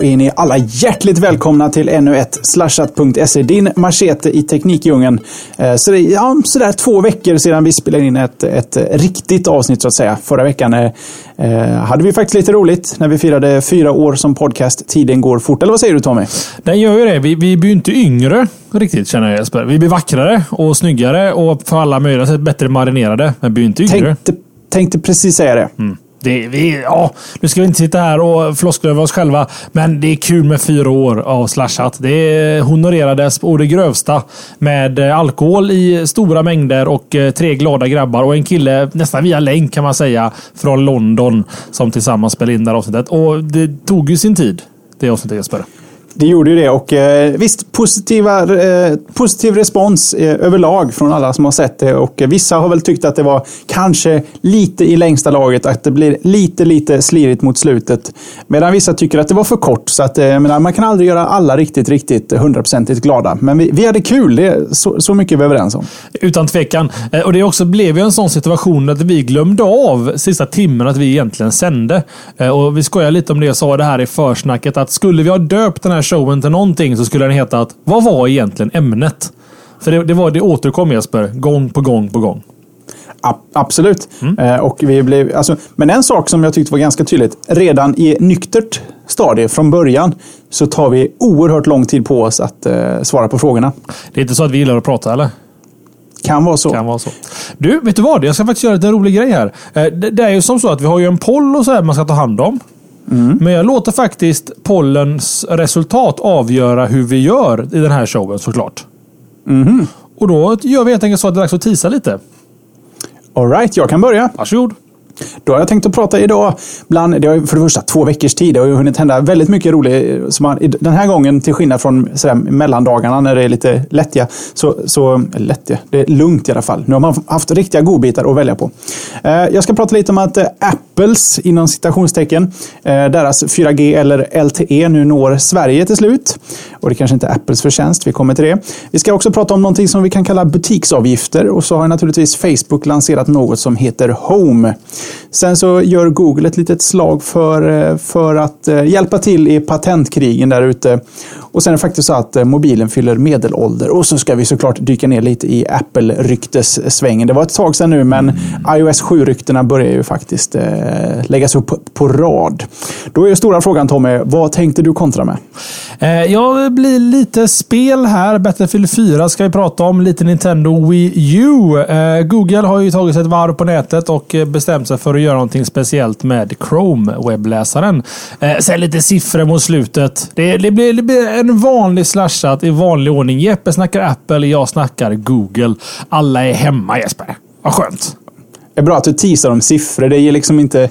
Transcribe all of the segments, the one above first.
Då är ni alla hjärtligt välkomna till ännu ett slashat.se, din machete i teknikdjungeln. Eh, så det är ja, sådär två veckor sedan vi spelade in ett, ett riktigt avsnitt så att säga. Förra veckan eh, eh, hade vi faktiskt lite roligt när vi firade fyra år som podcast. Tiden går fort. Eller vad säger du Tommy? Den gör ju det. Vi, vi blir ju inte yngre riktigt känner jag Jesper. Vi blir vackrare och snyggare och på alla möjliga sätt bättre marinerade. Men vi blir inte yngre. Tänkte, tänkte precis säga det. Mm. Det, vi, ja, nu ska vi inte sitta här och floskla över oss själva, men det är kul med fyra år av slashat. Det honorerades på det grövsta med eh, alkohol i stora mängder och eh, tre glada grabbar och en kille nästan via länk kan man säga från London som tillsammans spelade in det här avsnittet. Och det tog ju sin tid, det avsnittet Jesper. Det gjorde ju det och eh, visst, positiva, eh, positiv respons eh, överlag från alla som har sett det. Och vissa har väl tyckt att det var kanske lite i längsta laget, att det blir lite, lite slirigt mot slutet. Medan vissa tycker att det var för kort. Så att, menar, man kan aldrig göra alla riktigt, riktigt hundraprocentigt glada. Men vi, vi hade kul, det är så, så mycket vi är överens om. Utan tvekan. Och det också blev ju en sån situation att vi glömde av sista timmen att vi egentligen sände. Och vi skojar lite om det jag sa det här i försnacket, att skulle vi ha döpt den här showen till någonting så skulle den heta att Vad var egentligen ämnet? För det, det, var, det återkom Jesper, gång på gång på gång. absolut. Mm. Eh, och vi blev, alltså, men en sak som jag tyckte var ganska tydligt. Redan i nyktert stadie från början så tar vi oerhört lång tid på oss att eh, svara på frågorna. Det är inte så att vi gillar att prata eller? Kan vara så. Kan vara så. Du, vet du vad? Jag ska faktiskt göra en rolig grej här. Eh, det, det är ju som så att vi har ju en poll och så här man ska ta hand om. Mm. Men jag låter faktiskt pollens resultat avgöra hur vi gör i den här showen såklart. Mm. Och då gör vi helt enkelt så att det är dags att tisa lite. Alright, jag kan börja. Varsågod. Då har jag tänkt att prata idag bland, det har för det första två veckors tid. Det har ju hunnit hända väldigt mycket roligt. Som den här gången, till skillnad från sådär, mellandagarna när det är lite lättja, så, så lättja, det är lugnt i alla fall. Nu har man haft riktiga godbitar att välja på. Eh, jag ska prata lite om att eh, Apples, inom citationstecken, eh, deras 4G eller LTE nu når Sverige till slut. Och det kanske inte är Apples förtjänst, vi kommer till det. Vi ska också prata om någonting som vi kan kalla butiksavgifter och så har naturligtvis Facebook lanserat något som heter Home. Sen så gör Google ett litet slag för, eh, för att eh, hjälpa till i patentkrigen där ute. Och sen är det faktiskt så att eh, mobilen fyller medelålder. Och så ska vi såklart dyka ner lite i Apple-ryktessvängen. Det var ett tag sedan nu, men iOS 7-ryktena börjar ju faktiskt eh, läggas upp på rad. Då är stora frågan Tommy, vad tänkte du kontra med? Jag blir lite spel här. Battlefield 4 ska vi prata om. Lite Nintendo Wii U. Google har ju tagit sig ett varv på nätet och bestämt sig för att göra någonting speciellt med Chrome-webbläsaren. Eh, sen lite siffror mot slutet. Det, det, blir, det blir en vanlig slashat i vanlig ordning. Jeppe snackar Apple, jag snackar Google. Alla är hemma Jesper. Vad skönt. Det är bra att du teasar om siffror. Det är liksom inte...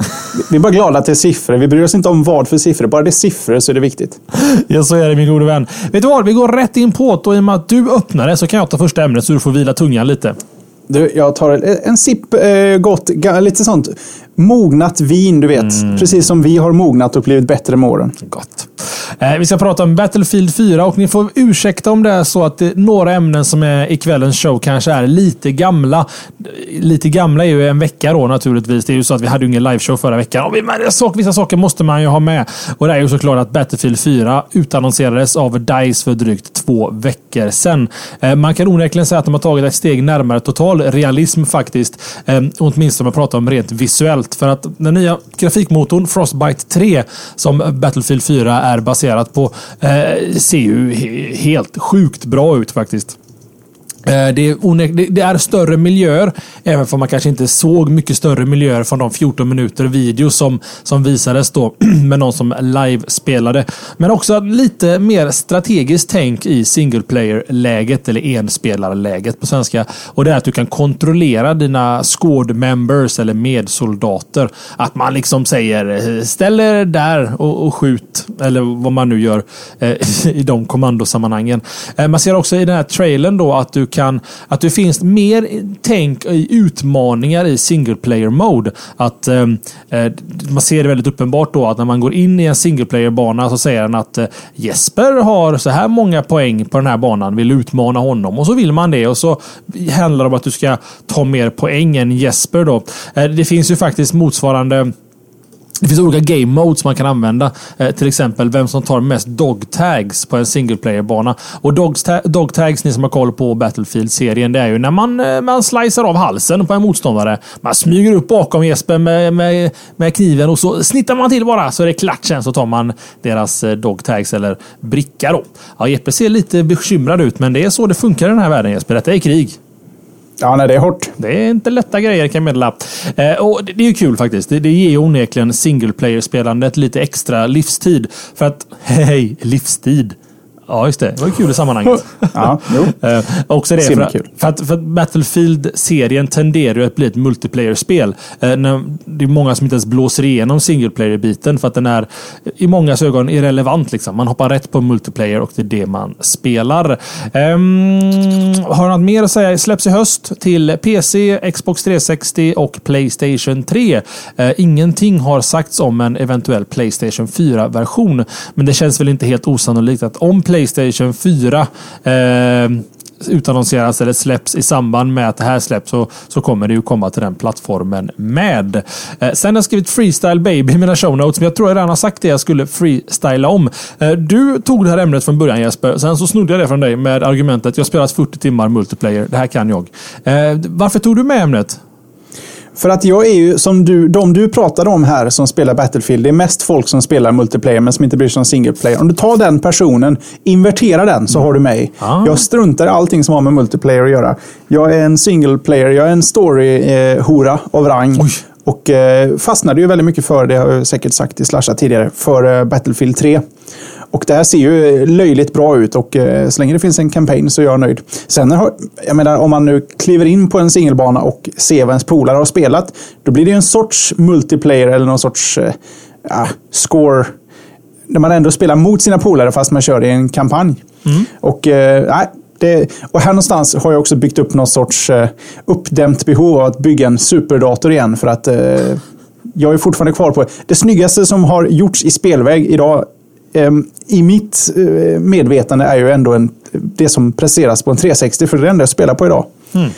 Vi är bara glada att det är siffror. Vi bryr oss inte om vad för siffror. Bara det är siffror så är det viktigt. Ja, så är det min gode vän. Vet du vad? Vi går rätt in på det och i och med att du öppnar det så kan jag ta första ämnet så du får vila tungan lite. Du, jag tar en sipp eh, gott, lite sånt mognat vin, du vet. Mm. Precis som vi har mognat och blivit bättre med åren. Gott. Eh, vi ska prata om Battlefield 4 och ni får ursäkta om det är så att det, några ämnen som är i kvällens show kanske är lite gamla. Lite gamla är ju en vecka då naturligtvis. Det är ju så att vi hade ju ingen liveshow förra veckan. Och vissa saker måste man ju ha med. Och det är ju såklart att Battlefield 4 utannonserades av DICE för drygt två veckor sedan. Eh, man kan onekligen säga att de har tagit ett steg närmare total realism faktiskt. Eh, åtminstone om man pratar om rent visuellt. För att den nya grafikmotorn Frostbite 3 som Battlefield 4 är baserat på eh, ser ju helt sjukt bra ut faktiskt. Eh, det är, det är större miljöer, även om man kanske inte såg mycket större miljöer från de 14 minuter video som, som visades då med någon som live-spelade. Men också lite mer strategiskt tänk i single player-läget, eller enspelarläget på svenska. Och det är att du kan kontrollera dina squad members eller medsoldater. Att man liksom säger eh, ställ er där och, och skjut, eller vad man nu gör eh, i de kommandosammanhangen. Eh, man ser också i den här trailern då att du kan, att det finns mer tänk i utmaningar i single player mode. Att eh, eh, man ser det väldigt uppenbart då att när man går in i en single player bana så säger den att eh, Jesper har så här många poäng på den här banan. Vill utmana honom? Och så vill man det och så handlar det om att du ska ta mer poäng än Jesper då. Eh, det finns ju faktiskt motsvarande det finns olika game modes man kan använda. Eh, till exempel vem som tar mest dog tags på en single player-bana. Och dog, dog tags, ni som har koll på Battlefield-serien, det är ju när man, eh, man slicear av halsen på en motståndare. Man smyger upp bakom Jesper med, med, med kniven och så snittar man till bara så är det klart sen så tar man deras eh, dog tags eller bricka då. Ja, Jesper ser lite bekymrad ut, men det är så det funkar i den här världen Jesper. Detta är krig. Ja, nej, det är hårt. Det är inte lätta grejer kan jag meddela. Eh, och det, det är ju kul faktiskt. Det, det ger onekligen single player-spelandet lite extra livstid. För att, hej, livstid. Ja, just det. Det var kul i sammanhanget. ja, jo. Eh, också det för, för, att, för att Battlefield-serien tenderar ju att bli ett multiplayer-spel. Eh, det är många som inte ens blåser igenom single player-biten för att den är i många ögon irrelevant. Liksom. Man hoppar rätt på multiplayer och det är det man spelar. Um, har du något mer att säga? Släpps i höst till PC, Xbox 360 och Playstation 3. Uh, eh, ingenting har sagts om en eventuell Playstation 4-version. Men det känns väl inte helt osannolikt att om Playstation Playstation 4 eh, utannonseras eller släpps i samband med att det här släpps så, så kommer det ju komma till den plattformen med. Eh, sen har jag skrivit Freestyle Baby i mina show notes, men jag tror jag redan har sagt det jag skulle freestyla om. Eh, du tog det här ämnet från början Jesper, sen så snodde jag det från dig med argumentet jag spelat 40 timmar multiplayer, det här kan jag. Eh, varför tog du med ämnet? För att jag är ju som du, de du pratade om här som spelar Battlefield, det är mest folk som spelar multiplayer men som inte bryr sig om single player. Om du tar den personen, inverterar den så har du mig. Ah. Jag struntar i allting som har med multiplayer att göra. Jag är en single player, jag är en story-hora eh, av rang. Oj. Och eh, fastnade ju väldigt mycket för, det har jag säkert sagt i Slasha tidigare, för eh, Battlefield 3. Och det här ser ju löjligt bra ut och eh, så länge det finns en kampanj så är jag nöjd. Sen har, jag menar, om man nu kliver in på en singelbana och ser vad ens polare har spelat, då blir det en sorts multiplayer eller någon sorts eh, score. När man ändå spelar mot sina polare fast man kör i en kampanj. Mm. Och eh, det, och här någonstans har jag också byggt upp någon sorts eh, uppdämt behov av att bygga en superdator igen. För att eh, jag är fortfarande kvar på det snyggaste som har gjorts i spelväg idag i mitt eh, medvetande är ju ändå en, det som presteras på en 360, för det är det enda jag spelar på idag. Mm.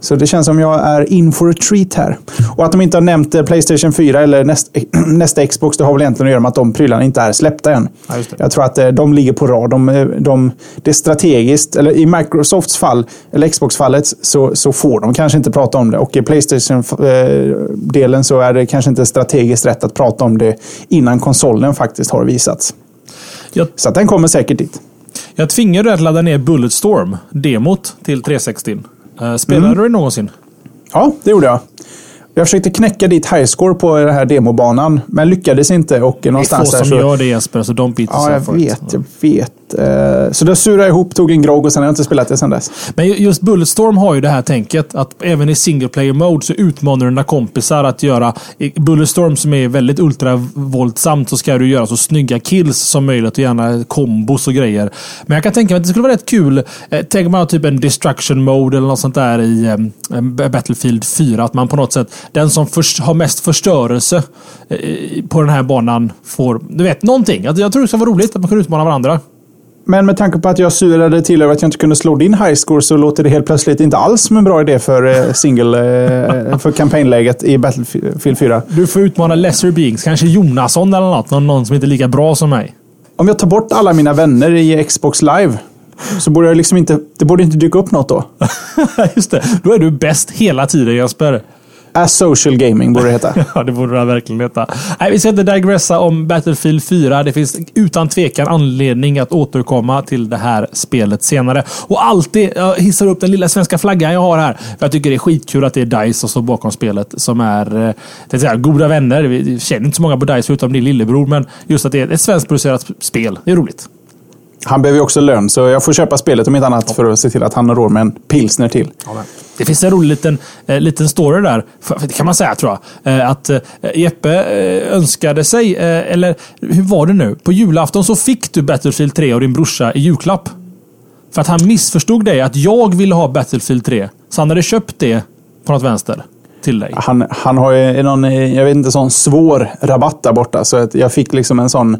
Så det känns som jag är in for a treat här. Och att de inte har nämnt eh, Playstation 4 eller näst, nästa Xbox, det har väl egentligen att göra med att de prylarna inte är släppta än. Ja, jag tror att eh, de ligger på rad. De, de, det är strategiskt, eller i Microsofts fall, eller Xbox-fallet, så, så får de kanske inte prata om det. Och i Playstation-delen så är det kanske inte strategiskt rätt att prata om det innan konsolen faktiskt har visats. Jag, så att den kommer säkert dit. Jag tvingade dig att ladda ner Bulletstorm, demot, till 360. Uh, spelade mm. du det någonsin? Ja, det gjorde jag. Jag försökte knäcka ditt highscore på den här demobanan, men lyckades inte. Och någonstans det är få som så... gör det Jesper, så don't beat Ja, jag vet. Jag vet. Eh, så då surade jag ihop, tog en grogg och sen har jag inte spelat det sen dess. Men just Bulletstorm har ju det här tänket att även i single player mode så utmanar du dina kompisar att göra... I Bulletstorm som är väldigt ultravåldsamt så ska du göra så snygga kills som möjligt och gärna kombos och grejer. Men jag kan tänka mig att det skulle vara rätt kul. Eh, tänk man typ en destruction mode eller något sånt där i eh, Battlefield 4. Att man på något sätt, den som först, har mest förstörelse eh, på den här banan får, du vet, någonting. Jag tror det ska vara roligt att man kan utmana varandra. Men med tanke på att jag surade till över att jag inte kunde slå din highscore så låter det helt plötsligt inte alls som en bra idé för eh, single, eh, för kampanjläget i Battlefield 4. Du får utmana lesser beings, kanske Jonasson eller något. Någon, någon som inte är lika bra som mig. Om jag tar bort alla mina vänner i Xbox live så borde jag liksom inte, det borde inte dyka upp något då. Just det. Då är du bäst hela tiden Jesper. Asocial gaming borde det heta. ja, det borde det verkligen heta. Nej, vi ska inte digressa om Battlefield 4. Det finns utan tvekan anledning att återkomma till det här spelet senare. Och alltid, jag hissar upp den lilla svenska flaggan jag har här. För jag tycker det är skitkul att det är DICE som står bakom spelet. Som är eh, det säga, goda vänner. Vi känner inte så många på DICE förutom din lillebror. Men just att det är ett svenskproducerat spel. Det är roligt. Han behöver ju också lön, så jag får köpa spelet om inte annat ja. för att se till att han har råd med en pilsner till. Ja, det finns en rolig liten, eh, liten story där, det kan man säga tror jag. Eh, att eh, Jeppe eh, önskade sig, eh, eller hur var det nu? På julafton så fick du Battlefield 3 av din brorsa i julklapp. För att han missförstod dig, att jag ville ha Battlefield 3. Så han hade köpt det på något vänster till dig. Han, han har ju någon, jag vet inte, sån svår rabatt där borta. Så att jag fick liksom en sån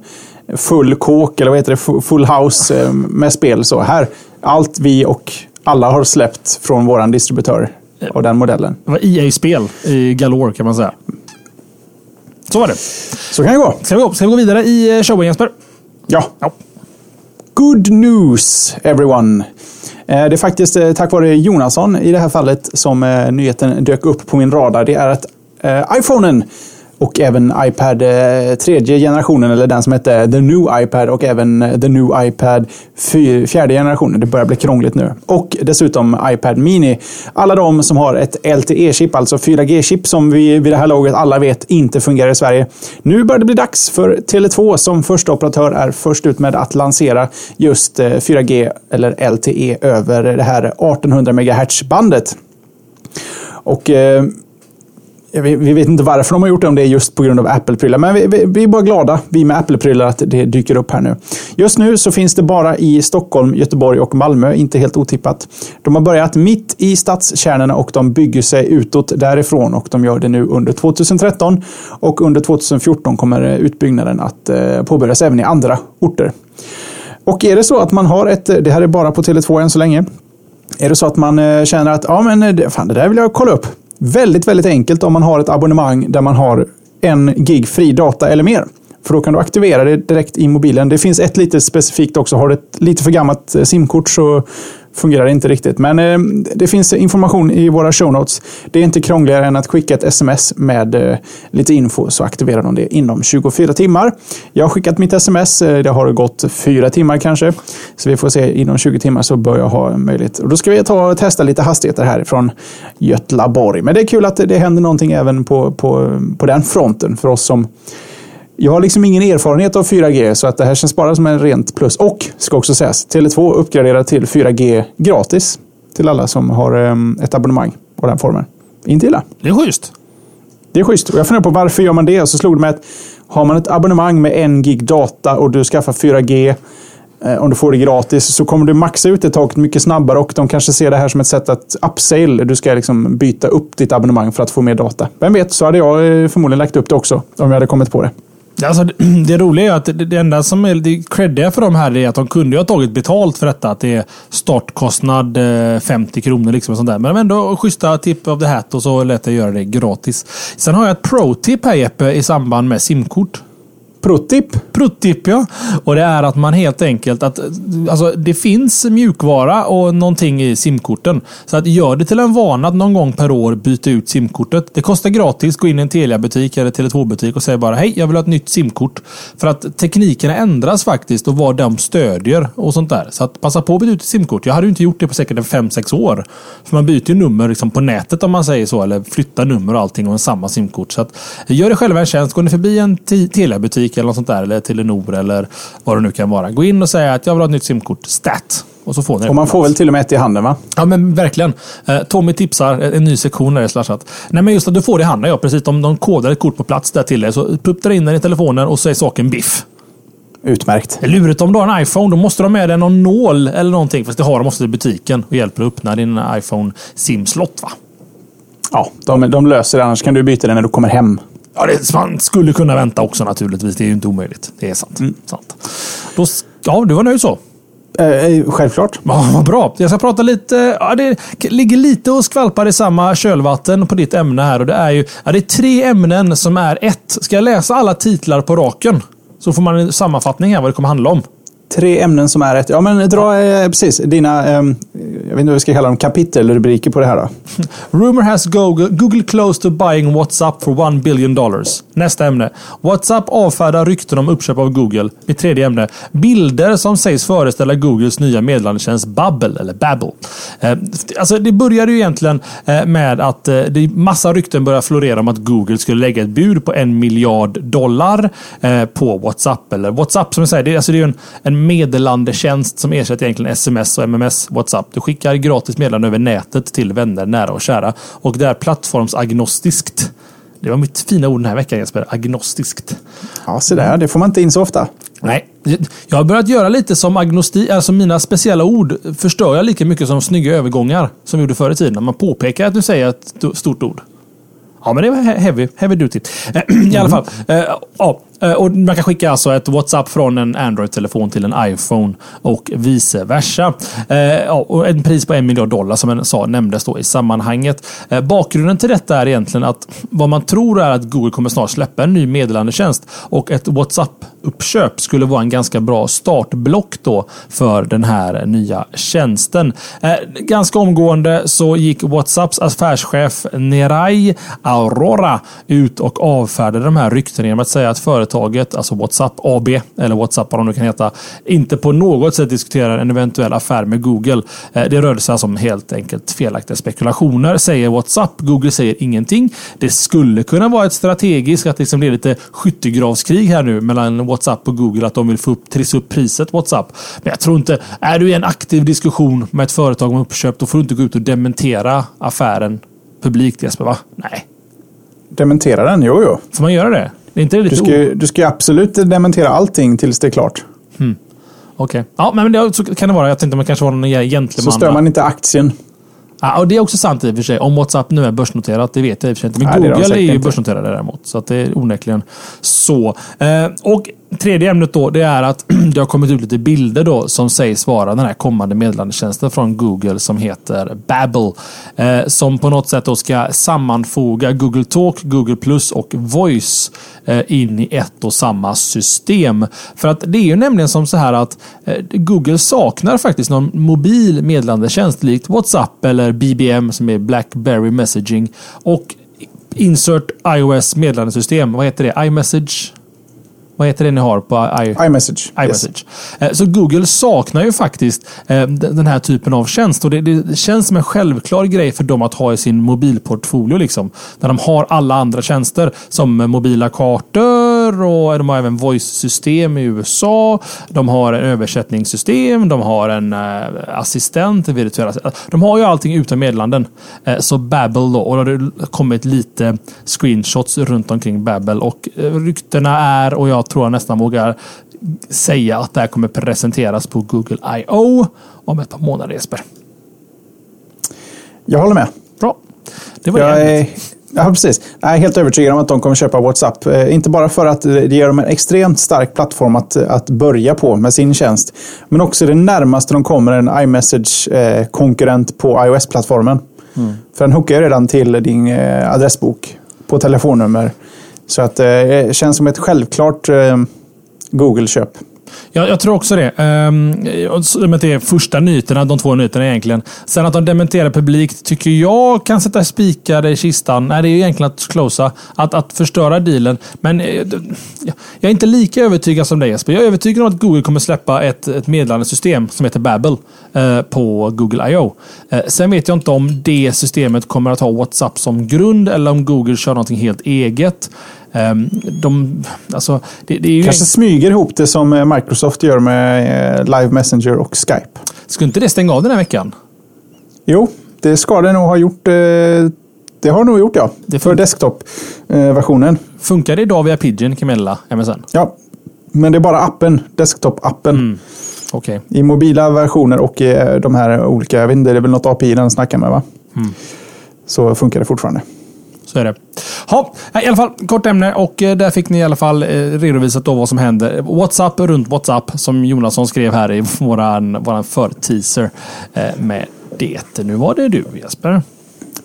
full kåk, eller vad heter det, full house eh, med spel. Så här, allt vi och alla har släppt från våran distributör av den modellen. Det var EA-spel i galore kan man säga. Så var det. Så kan det gå. Ska vi gå, ska vi gå vidare i eh, showen Jesper? Ja. ja. Good news everyone! Eh, det är faktiskt eh, tack vare Jonasson i det här fallet som eh, nyheten dök upp på min radar. Det är att iPhonen och även iPad eh, tredje generationen, eller den som hette The New iPad och även eh, The New iPad fjärde generationen. Det börjar bli krångligt nu. Och dessutom iPad Mini. Alla de som har ett LTE-chip, alltså 4G-chip, som vi vid det här laget alla vet inte fungerar i Sverige. Nu börjar det bli dags för Tele2 som första operatör är först ut med att lansera just eh, 4G eller LTE över det här 1800 MHz-bandet. Och eh, vi, vi, vet inte varför de har gjort det, om det är just på grund av Apple-prylar. Men vi, vi, vi, är bara glada, vi med Apple-prylar, att det dyker upp här nu. Just nu så finns det bara i Stockholm, Göteborg och Malmö. Inte helt otippat. De har börjat mitt i stadskärnorna och de bygger sig utåt därifrån. Och de gör det nu under 2013. Och under 2014 kommer utbyggnaden att eh, påbörjas även i andra orter. Och är det så att man har ett, det här är bara på Tele2 än så länge. Är det så att man eh, känner att ja, men eh, fan, det där vill jag kolla upp. Väldigt, väldigt enkelt om man har ett abonnemang där man har en gig fri data eller mer. För då kan du aktivera det direkt i mobilen. Det finns ett lite specifikt också. Har du ett lite för gammalt eh, simkort så fungerar inte riktigt. Men eh, det finns information i våra show notes. Det är inte krångligare än att skicka ett sms med eh, lite info så aktiverar de det inom 24 timmar. Jag har skickat mitt sms. Eh, det har gått fyra timmar kanske. Så vi får se. Inom 20 timmar så bör jag ha möjlighet. Och då ska vi ta och testa lite hastigheter härifrån Götlaborg. Men det är kul att det händer någonting även på, på, på den fronten för oss som jag har liksom ingen erfarenhet av 4G så att det här känns bara som en rent plus. Och, ska också sägas, Tele2 uppgraderar till 4G gratis till alla som har um, ett abonnemang av den formen. Inte illa. Det är schysst. Det är schysst. Och jag funderar på varför gör man det? Och så slog det mig att har man ett abonnemang med en gig data och du skaffar 4G eh, om du får det gratis så kommer du maxa ut det taket mycket snabbare och de kanske ser det här som ett sätt att upsale. Du ska liksom byta upp ditt abonnemang för att få mer data. Vem vet, så hade jag eh, förmodligen lagt upp det också om jag hade kommit på det. Alltså, det roliga är att det enda som är det creddiga för de här är att de kunde ha tagit betalt för detta. Att det är startkostnad eh, 50 kronor. Liksom och sånt där. Men de ändå schyssta tip of the hat och så lät jag göra det gratis. Sen har jag ett pro-tip här Jeppe i samband med simkort. Pruttip. Pruttip ja. Och det är att man helt enkelt att alltså, det finns mjukvara och någonting i simkorten. Så att gör det till en vana att någon gång per år byta ut simkortet. Det kostar gratis. Gå in i en Telia-butik eller Tele2-butik och säg bara hej, jag vill ha ett nytt simkort. För att teknikerna ändras faktiskt och vad de stödjer och sånt där. Så att passa på att byta ut simkort. Jag hade inte gjort det på säkert 5-6 år. För man byter ju nummer liksom på nätet om man säger så. Eller flyttar nummer och allting och en samma simkort. Så att gör det själva en tjänst. Går ni förbi en Telia-butik butik eller något sånt där. Eller Telenor eller vad det nu kan vara. Gå in och säg att jag vill ha ett nytt simkort. Stat. Och så får ni Och man får väl till och med ett i handen va? Ja men verkligen. Eh, Tommy tipsar en ny sektion där det är slashat. Nej men just att du får det i handen ja. Precis. De, de kodar ett kort på plats där till dig. Så puttar in den i telefonen och så är saken biff. Utmärkt. Det är lurigt om du har en iPhone. Då måste du ha med dig någon nål eller någonting. Fast det har de måste i butiken och hjälper att öppna din iPhone SIM-slott. va? Ja, de, de löser det. Annars kan du byta den när du kommer hem. Ja, det, man skulle kunna vänta också naturligtvis. Det är ju inte omöjligt. Det är sant. Mm. sant. Då, ja, du var nöjd så? Eh, eh självklart. Ja, vad bra. Jag ska prata lite. Ja, det ligger lite och skvalpar i samma kölvatten på ditt ämne här. Och det är ju ja, det är tre ämnen som är ett. Ska jag läsa alla titlar på raken? Så får man en sammanfattning här vad det kommer handla om tre ämnen som är ett. Ja, men dra eh, precis dina eh, vet inte vad vi ska kalla dem, kapitelrubriker på det här då. Rumor has Google, Google close to buying WhatsApp for one billion dollars. Nästa ämne. WhatsApp avfärdar rykten om uppköp av Google. Mitt tredje ämne. Bilder som sägs föreställa Googles nya meddelandetjänst Bubble, eller Babble. Eh, alltså det började ju egentligen eh, med att eh, det massa rykten började florera om att Google skulle lägga ett bud på en miljard dollar eh, på WhatsApp. Eller WhatsApp som jag säger, det, alltså det är en, en meddelandetjänst som ersätter egentligen sms och MMS WhatsApp. Du skickar gratis meddelanden över nätet till vänner, nära och kära. Och det är plattformsagnostiskt. Det var mitt fina ord den här veckan Jesper. Agnostiskt. Ja, så där. Det får man inte in så ofta. Nej, jag har börjat göra lite som agnosti, alltså mina speciella ord förstör jag lika mycket som snygga övergångar som vi gjorde förr i tiden. När man påpekar att du säger ett stort ord. Ja, men det var heavy, heavy duty. I alla fall. Eh, ja, Eh, och man kan skicka alltså ett WhatsApp från en Android-telefon till en iPhone och vice versa. Eh, och en pris på en miljard dollar som jag sa nämndes då i sammanhanget. Eh, bakgrunden till detta är egentligen att vad man tror är att Google kommer snart släppa en ny meddelandetjänst och ett WhatsApp uppköp skulle vara en ganska bra startblock då för den här nya tjänsten. Eh, ganska omgående så gick WhatsApps affärschef Nerai Aurora ut och avfärdade de här ryktena genom att säga att företaget, alltså WhatsApp AB, eller WhatsApp vad de nu kan heta, inte på något sätt diskuterar en eventuell affär med Google. Eh, det rörde sig alltså om helt enkelt felaktiga spekulationer, säger WhatsApp. Google säger ingenting. Det skulle kunna vara ett strategiskt, att liksom det är lite skyttegravskrig här nu mellan WhatsApp och Google, att de vill få upp, trissa upp priset WhatsApp. Men jag tror inte, är du i en aktiv diskussion med ett företag om uppköp, då får du inte gå ut och dementera affären publikt Jesper, va? Nej, Dementera den? Jo, jo. Får man göra det? det är inte lite du, ska, du ska absolut dementera allting tills det är klart. Hmm. Okej. Okay. Ja, men det, så kan det vara. Jag tänkte man kanske var någon egentlig Så stör man inte aktien. Ja, och det är också sant i och för sig. Om WhatsApp nu är börsnoterat, det vet jag i och för sig inte. Men Nej, Google är, är ju börsnoterade däremot. Så att det är onekligen så. Eh, och Tredje ämnet då, det är att det har kommit ut lite bilder då som sägs vara den här kommande meddelandetjänsten från Google som heter Babbel. Eh, som på något sätt då ska sammanfoga Google Talk, Google Plus och Voice eh, in i ett och samma system. För att det är ju nämligen som så här att eh, Google saknar faktiskt någon mobil meddelandetjänst likt WhatsApp eller BBM som är Blackberry Messaging. Och Insert iOS meddelandesystem. Vad heter det? iMessage? Vad heter det ni har på I iMessage? iMessage. Yes. Så Google saknar ju faktiskt eh, den här typen av tjänst. Och det, det, känns som en självklar grej för dem att ha i sin mobilportfolio. Liksom, när de har alla andra tjänster som mobila kartor och de har även voice-system i USA. De har en översättningssystem. De har en äh, assistent, virtuell De har ju allting utan meddelanden. Så Babel då. Och det har kommit lite screenshots runt omkring Babel. Och ryktena är, och jag tror jag nästan vågar säga att det här kommer presenteras på Google I.O. om ett par månader Jesper. Jag håller med. Bra. Det var jag är, ja, precis. Jag är helt övertygad om att de kommer köpa WhatsApp. Eh, inte bara för att det ger dem en extremt stark plattform att, att börja på med sin tjänst. Men också det närmaste de kommer en iMessage-konkurrent på iOS-plattformen. Mm. För den hookar redan till din eh, adressbok på telefonnummer så att, eh, det känns som ett självklart eh, Google-köp. Jag, jag, tror också det. Um, det är första nyheterna, de två nyheterna egentligen. Sen att de dementerar publikt tycker jag kan sätta spikar i kistan. Nej, det är ju egentligen att closa. Att, att förstöra dealen. Men eh, jag är inte lika övertygad som dig Jesper. Jag är övertygad om att Google kommer släppa ett, ett meddelandesystem som heter Babbel eh, på Google I.O. Eh, sen vet jag inte om det systemet kommer att ha WhatsApp som grund eller om Google kör någonting helt eget. Ehm, de, alltså, det, det Kanske en... smyger ihop det som eh, Microsoft gör med eh, Live Messenger och Skype. Skulle inte det stänga av den här veckan? Jo, det ska det nog ha gjort. Eh, det har nog gjort ja. Det för desktop-versionen. Funkar det idag via Pigeon, Camilla, MSN? Ja, men det är bara appen. Desktop-appen. Mm. Okay. I mobila versioner och i de här olika, jag vet inte, det är väl något API den snackar med va? Mm. Så funkar det fortfarande. Så är det. Ha, I alla fall, kort ämne och eh, där fick ni i alla fall eh, redovisat då vad som händer. WhatsApp runt WhatsApp som Jonasson skrev här i våran, våran förteaser eh, med det. Nu var det du Jesper.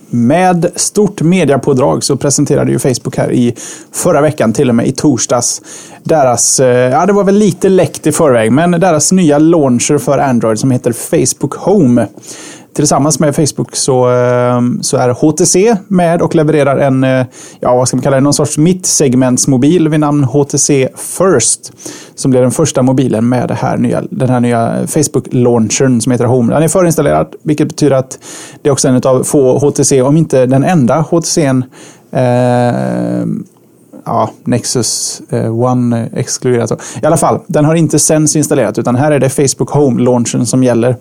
Med stort mediapådrag så presenterade ju Facebook här i förra veckan, till och med i torsdags, deras, ja det var väl lite läckt i förväg, men deras nya launcher för Android som heter Facebook Home tillsammans med Facebook så, eh, så är HTC med och levererar en, eh, ja vad ska man kalla det, någon sorts mittsegmentsmobil vid namn HTC First. Som blir den första mobilen med det här nya, den här nya Facebook-launchern som heter Home. Den är förinstallerad, vilket betyder att det är också en av få HTC, om inte den enda HTCn eh, ja, Nexus eh, One exkluderat. I alla fall, den har inte Sense installerat utan här är det Facebook Home-launchen som gäller.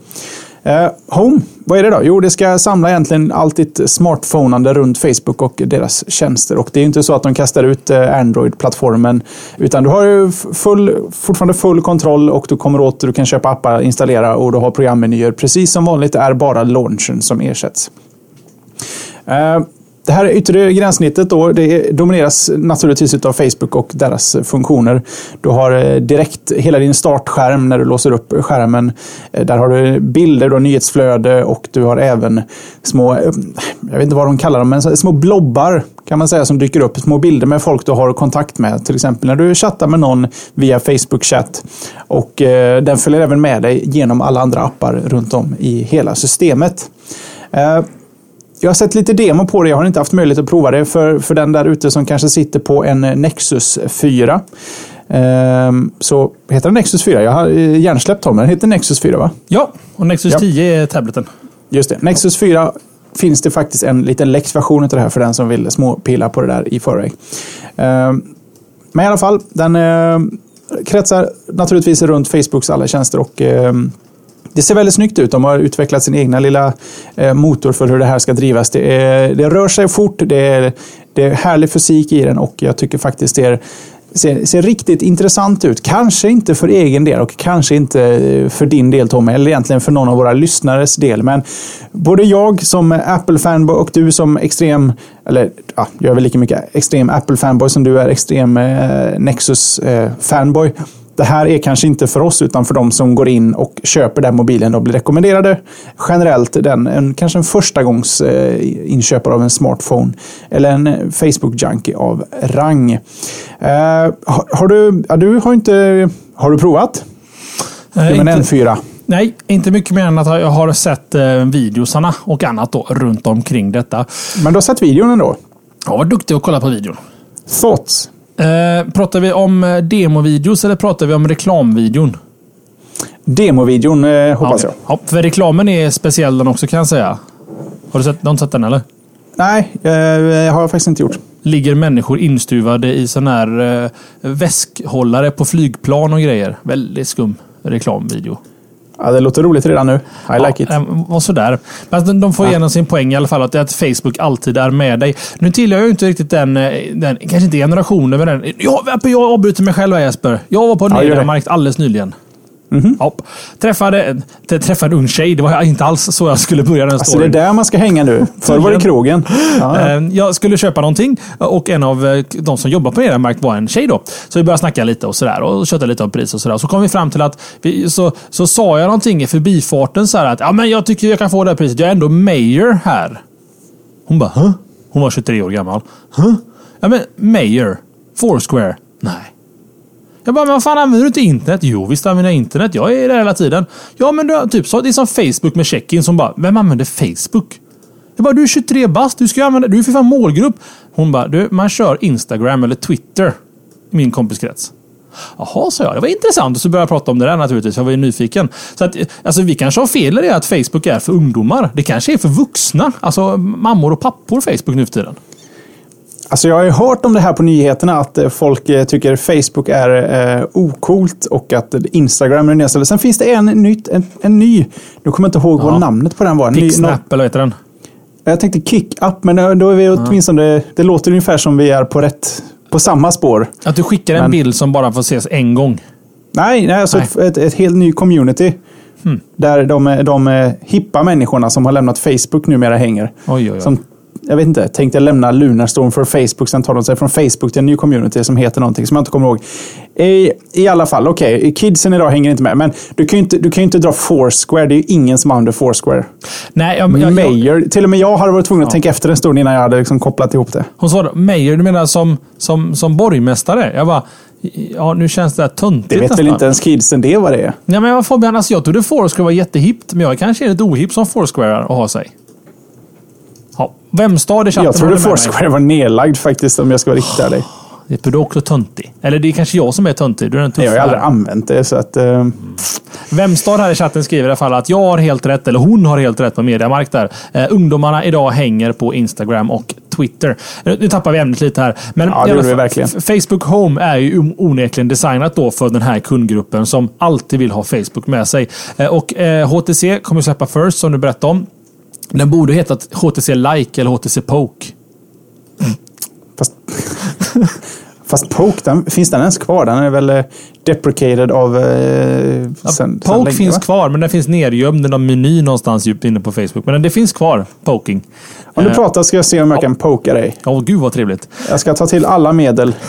Eh, Home, vad är det då? Jo, det ska samla egentligen allt ditt smartphonande runt Facebook och deras tjänster. Och det är inte så att de kastar ut eh, Android-plattformen. Utan du har full, fortfarande full kontroll och du kommer åt, du kan köpa appar, installera och du har programmenyer. Precis som vanligt det är bara launchen som ersätts. Eh, det här yttre gränssnittet då, det domineras naturligtvis av Facebook och deras eh, funktioner. Du har eh, direkt hela din startskärm när du låser upp skärmen. Eh, där har du bilder, du har nyhetsflöde och du har även små, jag vet inte vad de kallar dem, men små blobbar kan man säga som dyker upp. Små bilder med folk du har kontakt med. Till exempel när du chattar med någon via Facebook-chatt. Och den följer även med dig genom alla andra appar runt om i hela systemet. Jag har sett lite demo på det. Jag har inte haft möjlighet att prova det. För, för den där ute som kanske sitter på en Nexus 4. Ehm, så heter den Nexus 4? Jag har eh, hjärnsläppt Tom. Den heter Nexus 4 va? Ja, och Nexus ja. 10 är tableten. Just det. Nexus 4 finns det faktiskt en liten läxversion av det här för den som vill småpilla på det där i förväg. Ehm, men i alla fall, den eh, kretsar naturligtvis runt Facebooks alla tjänster och ehm, det ser väldigt snyggt ut. De har utvecklat sin egna lilla eh, motor för hur det här ska drivas. Det, är, det rör sig fort, det är, det är härlig fysik i den och jag tycker faktiskt det är Ser, ser, riktigt intressant ut. Kanske inte för egen del och kanske inte eh, för din del Tommy, eller egentligen för någon av våra lyssnares del. Men både jag som Apple-fanboy och du som extrem, eller ja, jag är väl lika mycket extrem Apple-fanboy som du är extrem eh, Nexus-fanboy. Eh, det här är kanske inte för oss utan för de som går in och köper den mobilen och blir rekommenderade generellt den, en, kanske en första gångs eh, inköpare av en smartphone eller en Facebook junkie av rang. Eh, har, har, du, ja, du har inte, har du provat? Eh, inte, N4? Nej, inte mycket mer än att jag har sett eh, videosarna och annat då, runt omkring detta. Men du har sett videon ändå? Jag var duktig att kolla på videon. Thoughts? Eh, pratar vi om eh, demovideos eller pratar vi om reklamvideon? Demovideon eh, hoppas ja, jag. Ja, för reklamen är speciell den också kan jag säga. Har du sett, du har inte sett den eller? Nej, eh, har jag faktiskt inte gjort. Ligger människor instuvade i sån här eh, väskhållare på flygplan och grejer. Väldigt skum reklamvideo. Ja, det låter roligt redan nu. I ja, like it. Och sådär. Men de får igenom sin poäng i alla fall. Att, att Facebook alltid är med dig. Nu tillhör jag inte riktigt den, eh, den kanske inte generationen, men den. Jag, jag avbryter mig själv här Jesper. Jag var på en ja, alldeles nyligen. Mm -hmm. Träffade, träffade en ung tjej. Det var inte alls så jag skulle börja den alltså, storyn. Det är där man ska hänga nu. Förr var det krogen. Ja, ja. Eh, jag skulle köpa någonting och en av eh, de som jobbar på Mediamarkt var en tjej. då. Så vi började snacka lite och sådär och köta lite om pris och sådär. Så kom vi fram till att vi, så, så sa jag någonting i förbifarten så här att ja, men jag tycker jag kan få det här priset. Jag är ändå mayor här. Hon bara, Hå? Hon var 23 år gammal. Hå? Ja, men mayor. Foursquare. Nej. Jag bara, men vad fan använder du inte internet? Jo, visst använder jag internet. Jag är där hela tiden. Ja, men du, typ så. Det är som Facebook med check-in som bara, vem använder Facebook? Jag bara, du är 23 bast. Du ska använda, du är för fan målgrupp. Hon bara, du, man kör Instagram eller Twitter i min kompiskrets. Jaha, sa jag. Det var intressant. Och så började jag prata om det där naturligtvis. Jag var ju nyfiken. Så att, alltså, vi kanske har fel i det att Facebook är för ungdomar. Det kanske är för vuxna. Alltså mammor och pappor Facebook nu för tiden. Alltså jag har ju hört om det här på nyheterna att eh, folk eh, tycker Facebook är eh, okult och att Instagram är det nya Sen finns det en, nytt, en, en ny, nu kommer jag inte ihåg ja. vad namnet på den var. Kicksnap eller vad heter den? Jag tänkte KickUp, men då är vi åtminstone, ja. det låter ungefär som vi är på rätt, på samma spår. Att du skickar en men, bild som bara får ses en gång? Nej, nej alltså nej. Ett, ett, ett helt ny community. Hmm. Där de, de hippa människorna som har lämnat Facebook numera hänger. Oj, oj, oj. Som jag vet inte, tänkte lämna Lunarstorm för Facebook. Sen tar de sig från Facebook till en ny community som heter någonting som jag inte kommer ihåg. I, i alla fall, okej, okay, kidsen idag hänger inte med. Men du kan ju inte, du kan inte dra Foursquare. Det är ju ingen som använder Foursquare. Nej, jag, jag, Mayor, till och med jag hade varit tvungen att tänka efter en stund innan jag hade liksom kopplat ihop det. Hon sa Mayor, du menar som, som, som borgmästare? Jag bara, Ja, nu känns det här töntigt Det vet nästan. väl inte ens kidsen det vad det är? Ja, men Fabian, alltså jag trodde Foursquare var jättehippt, men jag kanske är lite ohipp som Foursquare att ha sig. Ja, Vemstad i chatten Jag trodde. Foursquare var nedlagd faktiskt om jag ska vara riktigt ärlig. Det är du också töntig. Eller det är kanske jag som är töntig. Du är den tuffa. Jag har aldrig använt det så att... Eh, Vemstad här i chatten skriver i alla fall att jag har helt rätt, eller hon har helt rätt på Mediamarkt där. Eh, ungdomarna idag hänger på Instagram och Twitter. Nu, tappar vi ämnet lite här. Men Ja, det gjorde vi verkligen. Facebook Home är ju onekligen designat då för den här kundgruppen som alltid vill ha Facebook med sig. Eh, och eh, HTC kommer släppa First som du berättade om. Den borde heta HTC Like eller HTC Poke. fast, fast Poke, den, finns den ens kvar? Den är väl eh, deprecated av... Eh, Ja, sen, Poke sen länge, finns va? kvar, men den finns nergömd i någon meny någonstans djupt inne på Facebook. Men det finns kvar, Poking. Om du Eh, pratar ska jag se om jag kan poka dig. Åh, gud vad trevligt. Jag ska ta till alla medel.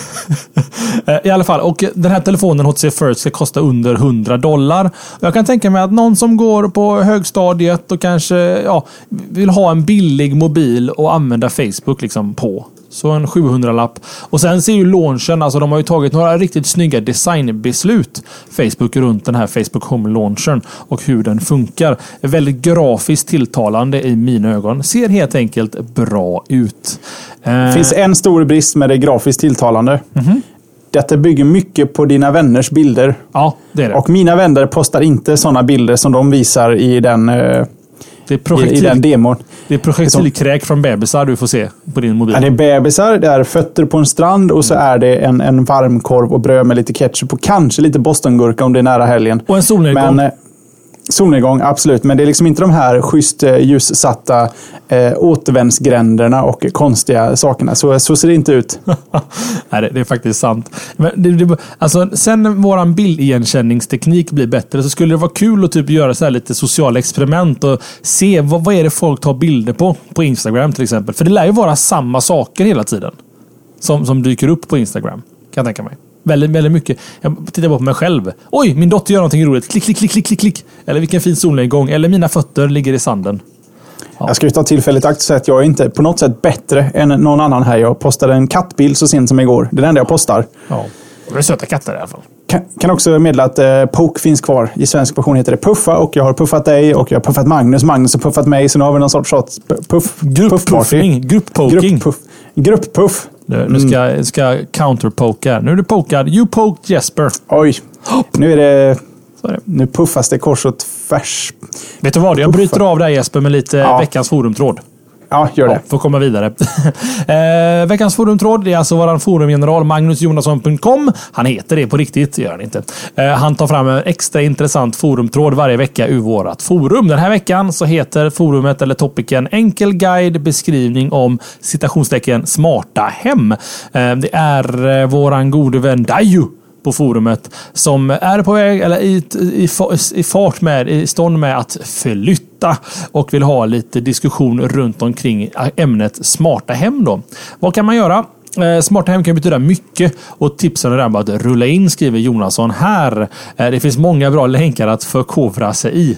Eh, I alla fall, och den här telefonen HTC First ska kosta under 100 dollar. Jag kan tänka mig att någon som går på högstadiet och kanske ja, vill ha en billig mobil och använda Facebook liksom på. Så en 700-lapp. Och sen ser ju launchen, alltså de har ju tagit några riktigt snygga designbeslut. Facebook runt den här Facebook Home-launchen och hur den funkar. Väldigt grafiskt tilltalande i mina ögon. Ser helt enkelt bra ut. Eh, Det finns en stor brist med det grafiskt tilltalande. Mhm. Detta bygger mycket på dina vänners bilder. Ja, det är det. Och mina vänner postar inte sådana bilder som de visar i den, eh, det är i, i den demon. det är projektilkräk från bebisar du får se på din mobil. Ja, det är bebisar, det är fötter på en strand och så är det en, en varmkorv och bröd med lite ketchup och kanske lite bostongurka om det är nära helgen. Och en solnedgång. Men, eh, solnedgång, absolut. Men det är liksom inte de här schysst eh, ljussatta eh, återvändsgränderna och konstiga sakerna. Så, så ser det inte ut. Nej, det, det är faktiskt sant. Men det, det, alltså, sen vår bildigenkänningsteknik blir bättre så skulle det vara kul att typ göra så här lite sociala experiment och se vad, vad är det folk tar bilder på. På Instagram till exempel. För det lär ju vara samma saker hela tiden. Som, som dyker upp på Instagram. Kan jag tänka mig. Väldigt, väldigt mycket. Jag tittar bara på mig själv. Oj, min dotter gör någonting roligt. Klick, klick, klick, klick, klick, klick. Eller vilken fin solnedgång. Eller mina fötter ligger i sanden. Jag ska ju ta tillfället i akt att jag är inte på något sätt bättre än någon annan här. Jag postade en kattbild så sent som igår. Det är det enda jag postar. Ja. Det är söta katter i alla fall. Kan, kan också meddela att eh, Poke finns kvar. I svensk version heter det Puffa och jag har puffat dig och jag har puffat Magnus. Magnus har puffat mig. Så nu har vi någon sorts, sorts puff, Grupppuffning. Grupppoking. Grupppuff. Grupppuff. Nu, nu ska jag ska counterpoka. Nu är du pokad. You poked Jesper. Oj. Nu är det... Det. Nu puffas det kors och tvärs. Vet du vad? Jag bryter av där Jesper med lite Ja. veckans forumtråd. Ja, gör Ja, För får komma vidare. eh, veckans forumtråd det är alltså våran forumgeneral magnusjonasson.com. Han heter det på riktigt, det gör han inte. Eh, han tar fram en extra intressant forumtråd varje vecka ur vårt forum. Den här veckan så heter forumet eller topicen Enkel guide beskrivning om citationstecken smarta hem. Eh, det är eh, våran gode vän Daiju på forumet som är på väg, eller i, i, i fart med, i stånd med att flytta och vill ha lite diskussion runt omkring ämnet smarta hem. Då. Vad kan man göra? Eh, smarta hem kan betyda mycket och tipsen är där att rulla in, skriver Jonasson här. Eh, det finns många bra länkar att förkovra sig i.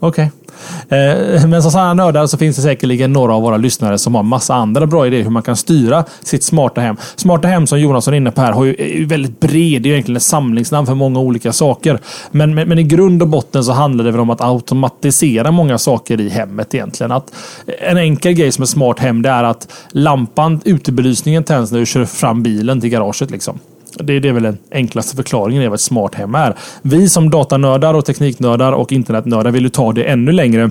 Okej. Okay. Eh, men som sådana nördar så finns det säkerligen några av våra lyssnare som har massa andra bra idéer hur man kan styra sitt smarta hem. Smarta hem som Jonasson är inne på här har ju, är ju väldigt bred. Det är egentligen ett samlingsnamn för många olika saker. Men, men, men i grund och botten så handlar det väl om att automatisera många saker i hemmet egentligen. Att en enkel grej som är smart hem det är att lampan, utebelysningen tänds när du kör fram bilen till garaget. Liksom. Det, det är väl den enklaste förklaringen i vad ett smart hem är. Vi som datanördar och tekniknördar och internetnördar vill ju ta det ännu längre.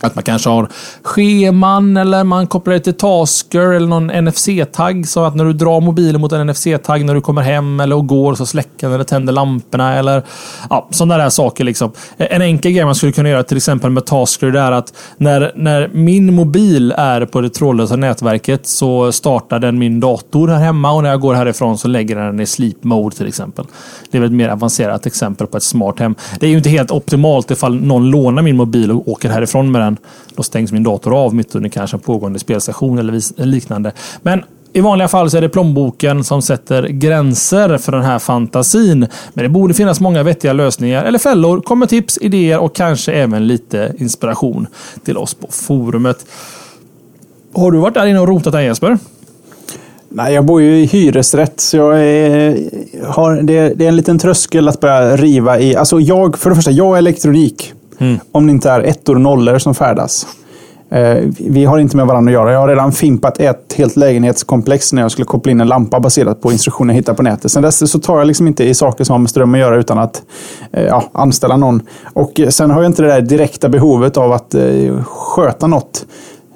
Att man kanske har scheman eller man kopplar det till Tasker eller någon NFC-tagg. Så att när du drar mobilen mot en NFC-tagg när du kommer hem eller och går så släcker den eller tänder lamporna. Eller ja, sådana där saker. Liksom. En enkel grej man skulle kunna göra till exempel med Tasker det är att när, när min mobil är på det trådlösa nätverket så startar den min dator här hemma och när jag går härifrån så lägger den den i sleep mode till exempel. Det är väl ett mer avancerat exempel på ett smart hem. Det är ju inte helt optimalt ifall någon lånar min mobil och åker härifrån med den. Då stängs min dator av mitt under kanske en pågående spelstation eller liknande. Men i vanliga fall så är det plånboken som sätter gränser för den här fantasin. Men det borde finnas många vettiga lösningar eller fällor. Kommer tips, idéer och kanske även lite inspiration till oss på forumet. Har du varit där inne och rotat där Jesper? Nej, jag bor ju i hyresrätt, så jag är, har, det, det är en liten tröskel att börja riva i. Alltså jag, för det första, jag är elektronik. Mm. Om det inte är ettor och nollor som färdas. Eh, vi har inte med varandra att göra. Jag har redan fimpat ett helt lägenhetskomplex när jag skulle koppla in en lampa baserat på instruktioner jag hittade på nätet. Sen dess så tar jag liksom inte i saker som har med ström att göra utan att eh, ja, anställa någon. Och sen har jag inte det där direkta behovet av att eh, sköta något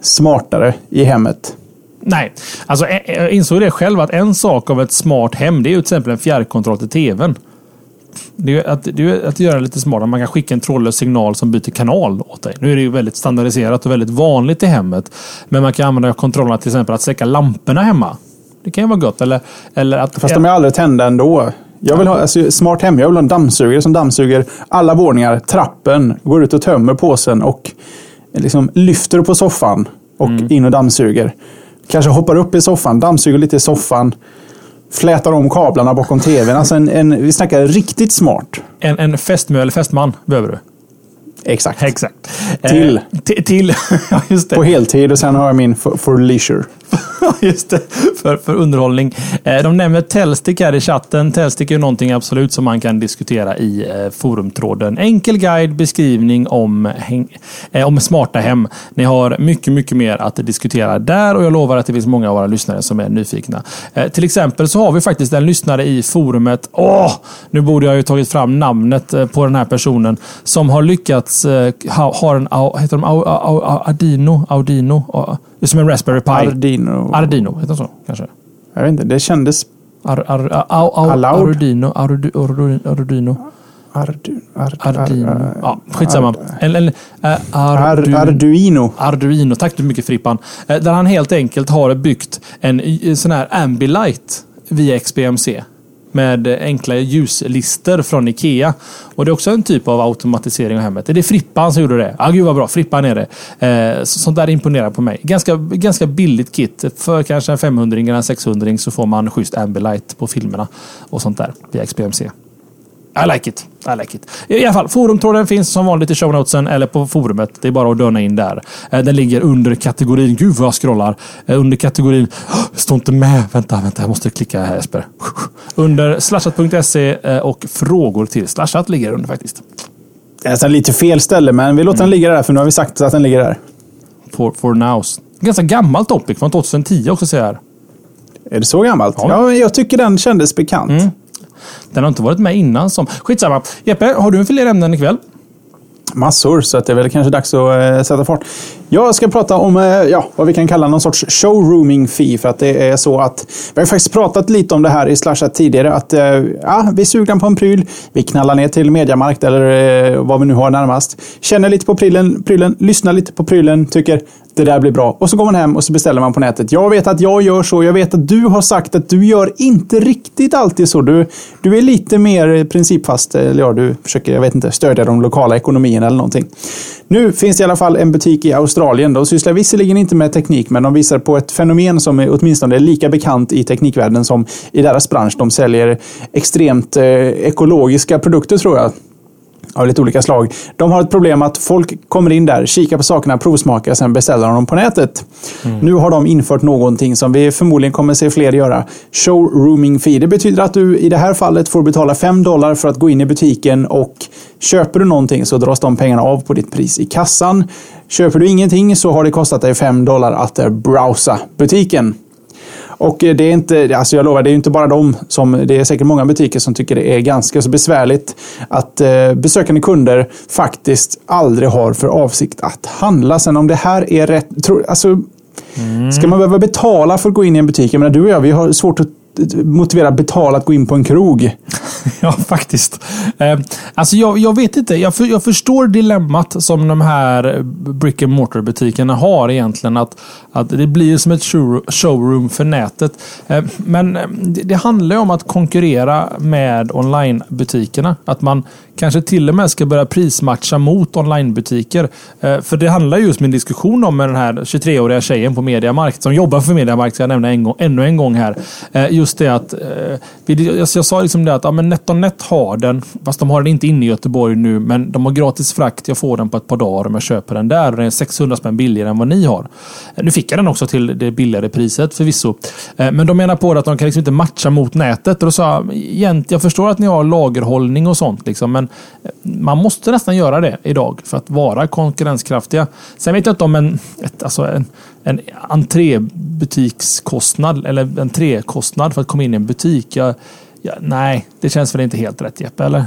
smartare i hemmet. Nej, alltså jag insåg det själv att en sak av ett smart hem det är ju till exempel en fjärrkontroll till tvn. Det är, att, det är att göra lite smartare. Man kan skicka en trådlös signal som byter kanal åt dig. Nu är det ju väldigt standardiserat och väldigt vanligt i hemmet. Men man kan använda kontrollerna till exempel att släcka lamporna hemma. Det kan ju vara gott. Eller, eller att, Fast de är aldrig tända ändå. Jag vill ha alltså, smart hem. Jag vill ha en dammsugare som dammsuger alla våningar, trappen, går ut och tömmer påsen och liksom lyfter på soffan och mm. in och dammsuger. Kanske hoppar upp i soffan, dammsuger lite i soffan flätar om kablarna bakom tvn. Alltså en, en, vi snackar riktigt smart. En, en fästmö eller fästman behöver du. Exakt. Exakt. Till. Eh, till. just det. På heltid och sen har jag min for, for leisure. Just det, för, för underhållning. Eh, de nämner Telstick här i chatten. Telstick är någonting absolut som man kan diskutera i eh, forumtråden. Enkel guide, beskrivning om, eh, om smarta hem. Ni har mycket, mycket mer att diskutera där och jag lovar att det finns många av våra lyssnare som är nyfikna. Till exempel så har vi faktiskt en lyssnare i forumet. Åh, nu borde jag ju tagit fram namnet på den här personen som har lyckats ha, ha en, heter de Audino? Audino? Det är som en Raspberry Pi. Arduino. Arduino, heter det så kanske? Jag vet inte, det kändes... Ar, ar, ar, ar, Arduino. Arduino. Arduino. Arduino. Ja, skitsamma. Eller, Arduino. Arduino. Tack så mycket Frippan. Eh, där han helt enkelt har byggt en sån här Ambilight via XBMC med enkla ljuslister från Ikea. Och det är också en typ av automatisering av hemmet. Det är Frippan som gjorde det. Ah, gud vad bra, Frippan är det. Eh, sånt där imponerar på mig. Ganska, ganska billigt kit. För kanske en 500 eller en 600 så får man schysst Ambilight på filmerna och sånt där via XBMC. I like it. I like it. I alla fall, forumtråden finns som vanligt i shownotesen eller på forumet. Det är bara att döna in där. Eh, den ligger under kategorin... Gud vad jag scrollar. Eh, under kategorin... Det står inte med. Vänta, vänta. Jag måste klicka här Jesper. Under slashat.se eh, och frågor till slashat ligger under faktiskt. Det är lite fel ställe, men vi låter mm. den ligga där för nu har vi sagt att den ligger där. For, for nows. Ganska gammalt topic från 2010 också ser jag här. Är det så gammalt? Ja, ja jag tycker den kändes bekant. Mm. Den har inte varit med innan. Som... Skitsamma. Jeppe, har du fler ämnen ikväll? Massor, så att det är väl kanske dags att eh, sätta fart. Jag ska prata om eh, ja, vad vi kan kalla någon sorts showrooming fee. För att det är så att vi har faktiskt pratat lite om det här i Slashat tidigare. Att eh, ja, vi är sugna på en pryl. Vi knallar ner till Mediamarkt eller eh, vad vi nu har närmast. Känner lite på prylen, prylen lyssnar lite på prylen, tycker det där blir bra. Och så går man hem och så beställer man på nätet. Jag vet att jag gör så. Jag vet att du har sagt att du gör inte riktigt alltid så. Du, du är lite mer principfast. Eller ja, du försöker, jag vet inte, stödja de lokala ekonomierna eller någonting. Nu finns det i alla fall en butik i Australien. De sysslar visserligen inte med teknik, men de visar på ett fenomen som är åtminstone lika bekant i teknikvärlden som i deras bransch. De säljer extremt eh, ekologiska produkter tror jag av lite olika slag. De har ett problem att folk kommer in där, kikar på sakerna, provsmakar, sen beställer de dem på nätet. Mm. Nu har de infört någonting som vi förmodligen kommer se fler göra. Showrooming fee. Det betyder att du i det här fallet får betala 5 dollar för att gå in i butiken och köper du någonting så dras de pengarna av på ditt pris i kassan. Köper du ingenting så har det kostat dig 5 dollar att browsa butiken. Och eh, det är inte, alltså jag lovar, det är inte bara de som, det är säkert många butiker som tycker det är ganska så besvärligt att eh, besökande kunder faktiskt aldrig har för avsikt att handla. Sen om det här är rätt, tro, alltså, mm. ska man behöva betala för att gå in i en butik? Jag menar, du och jag, vi har svårt att motivera betala att gå in på en krog. ja, faktiskt. Eh, alltså jag, jag vet inte. Jag, för, jag förstår dilemmat som de här brick and mortar butikerna har egentligen. Att, att det blir som ett showroom för nätet. Eh, men eh, det, det handlar om att konkurrera med onlinebutikerna. Att man kanske till och med ska börja prismatcha mot onlinebutiker. Eh, för det handlar just min diskussion om med den här 23-åriga tjejen på Mediamarkt som jobbar för Mediamarkt, ska jag nämna en gång, ännu en gång här. Eh, just det att... Eh, jag, jag sa liksom det att ja, men NetOnNet har den, fast de har den inte inne i Göteborg nu, men de har gratis frakt. Jag får den på ett par dagar om jag köper den där. och Den är 600 spänn billigare än vad ni har. Eh, nu fick jag den också till det billigare priset förvisso. Eh, men de menar på att de kan liksom inte matcha mot nätet. Och då sa jag, jag förstår att ni har lagerhållning och sånt, liksom, men eh, man måste nästan göra det idag för att vara konkurrenskraftiga. Sen vet jag inte om en, ett, alltså en, en entrébutikskostnad eller entrékostnad för att komma in i en butik. Jag, ja, nej, det känns väl inte helt rätt Jeppe, eller?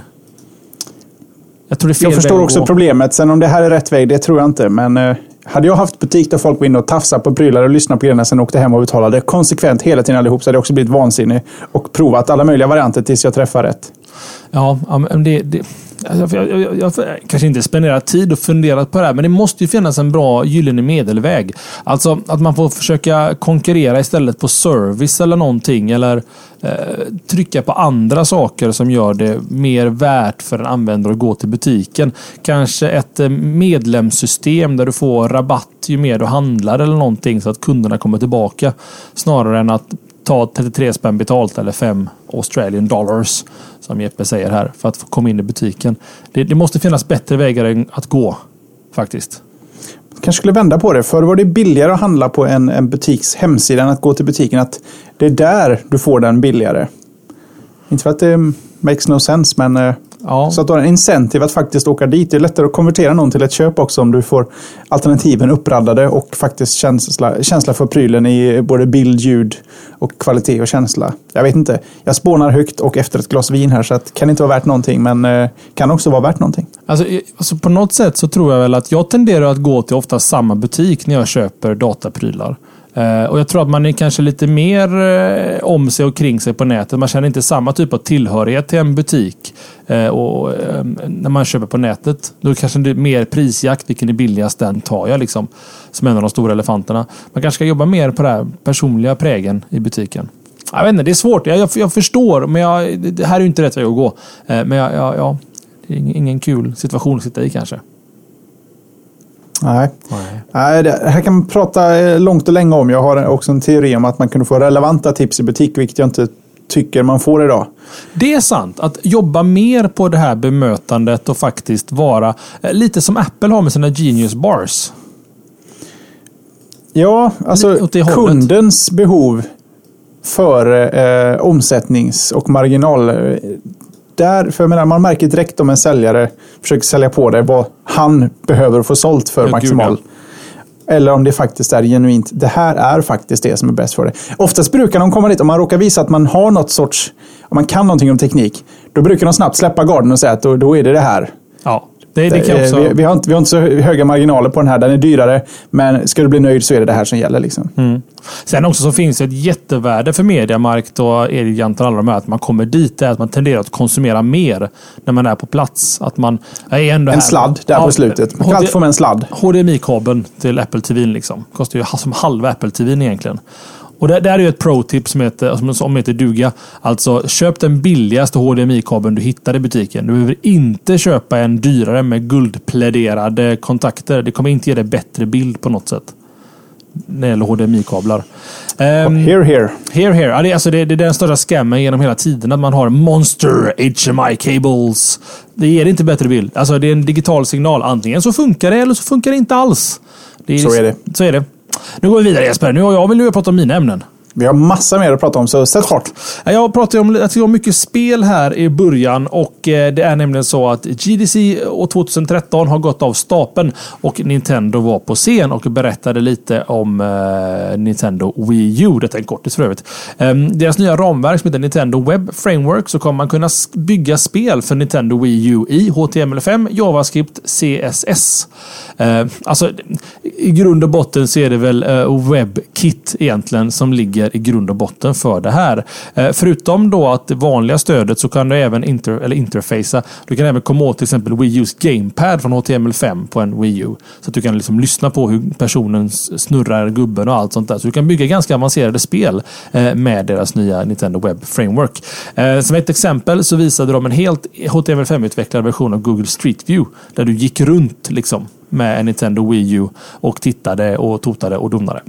Jag, tror det är fel jag förstår också problemet. Sen om det här är rätt väg, det tror jag inte. Men eh, hade jag haft butik där folk var inne och tafsade på prylar och lyssnade på grejerna sen åkte hem och betalade konsekvent hela tiden allihop så hade jag också blivit vansinnig och provat alla möjliga varianter tills jag träffar rätt. Ja, det, det, alltså, jag, jag, jag, jag, kanske inte spenderat tid och funderat på det här, men det måste ju finnas en bra gyllene medelväg. Alltså att man får försöka konkurrera istället på service eller någonting. Eller eh, trycka på andra saker som gör det mer värt för en användare att gå till butiken. Kanske ett eh, medlemssystem där du får rabatt ju mer du handlar eller någonting så att kunderna kommer tillbaka. Snarare än att ta 33 spänn betalt eller 5 Australian dollars. Som Jeppe säger här. För att komma in i butiken. Det, det måste finnas bättre vägar att gå. Faktiskt. kanske skulle vända på det. Förr var det billigare att handla på en, en butiks hemsida än att gå till butiken. Att det är där du får den billigare. Inte för att det makes no sense, men eh, Ja. Så att du har en incentive att faktiskt åka dit. Det är lättare att konvertera någon till ett köp också om du får alternativen uppraddade och faktiskt känsla, känsla för prylen i både bild, ljud och kvalitet och känsla. Jag vet inte. Jag spånar högt och efter ett glas vin här så att kan inte vara värt någonting men eh, kan också vara värt någonting. Alltså, alltså på något sätt så tror jag väl att jag tenderar att gå till ofta samma butik när jag köper dataprylar. Eh, och Jag tror att man är kanske lite mer eh, om sig och kring sig på nätet. Man känner inte samma typ av tillhörighet till en butik. Eh, och ehm, när man köper på nätet, då kanske det är mer prisjakt. Vilken är billigast? Den tar jag liksom. Som en av de stora elefanterna. Man kanske ska jobba mer på den personliga prägen i butiken. Jag vet inte, det är svårt. Jag, jag, jag förstår, men jag, det här är inte rätt väg att gå. Men jag, ja, det är ingen kul situation att sitta i kanske. Nej. Nej. Det här kan man prata eh, långt och länge om. Jag har också en teori om att man kunde få relevanta tips i butik, vilket jag inte tycker man får idag. Det är sant. Att jobba mer på det här bemötandet och faktiskt vara eh, lite som Apple har med sina Genius Bars. Ja, alltså kundens behov för eh, omsättnings och marginal där, för jag menar, man märker direkt om en säljare försöker sälja på dig vad han behöver få sålt för ja, maximal. Gud, ja. Eller om det faktiskt är genuint. Det här är faktiskt det som är bäst för dig. Oftast brukar de komma dit, om man råkar visa att man har något sorts, om man kan någonting om teknik, då brukar de snabbt släppa garden och säga att då, då är det det här. Det, det kan också... vi, vi, har inte, vi har inte så höga marginaler på den här. Den är dyrare. Men ska du bli nöjd så är det det här som gäller. Liksom. Mm. Sen också så finns det ett jättevärde för Mediamarkt och Elgiganten och alla de här. Att man kommer dit, är att man tenderar att konsumera mer när man är på plats. Att man är ändå en sladd där ja, på slutet. Man kan alltid få med en sladd. HDMI-kabeln till Apple TV liksom. Kostar ju som halva Apple TV egentligen. Och det, det är ju ett pro-tip som heter, som heter duga. Alltså, köp den billigaste HDMI-kabeln du hittar i butiken. Du behöver inte köpa en dyrare med guldpläderade kontakter. Det kommer inte ge dig bättre bild på något sätt. När det gäller HDMI-kablar. Um, here, here. Here, here. Ja, det, är, alltså, det, det är den största scammen genom hela tiden. Att man har monster HMI cables. Det ger inte bättre bild. Alltså, det är en digital signal. Antingen så funkar det eller så funkar det inte alls. Är, så är det. Så är det. Nu går vi vidare Jesper. Nu har jag vill ju prata om mina ämnen. Vi har massa mer att prata om, så sätt fart. Jag pratade om, att det var mycket spel här i början och eh, det är nämligen så att GDC år 2013 har gått av stapeln och Nintendo var på scen och berättade lite om eh, Nintendo Wii U. Detta är en kortis för övrigt. Ehm, deras nya ramverk som heter Nintendo Web Framework så kommer man kunna bygga spel för Nintendo Wii U i HTML5, JavaScript, CSS. Ehm, alltså, i grund och botten så är det väl eh, WebKit egentligen som ligger är i grund och botten för det här. Eh, förutom då att det vanliga stödet så kan du även inter, eller interfacea. Du kan även komma åt till exempel Wii U's Gamepad från HTML5 på en Wii U. Så att du kan liksom lyssna på hur personen snurrar gubben och allt sånt där. Så du kan bygga ganska avancerade spel eh, med deras nya Nintendo Web Framework. Eh, som ett exempel så visade de en helt HTML5-utvecklad version av Google Street View. Där du gick runt liksom med en Nintendo Wii U och tittade och totade och donade.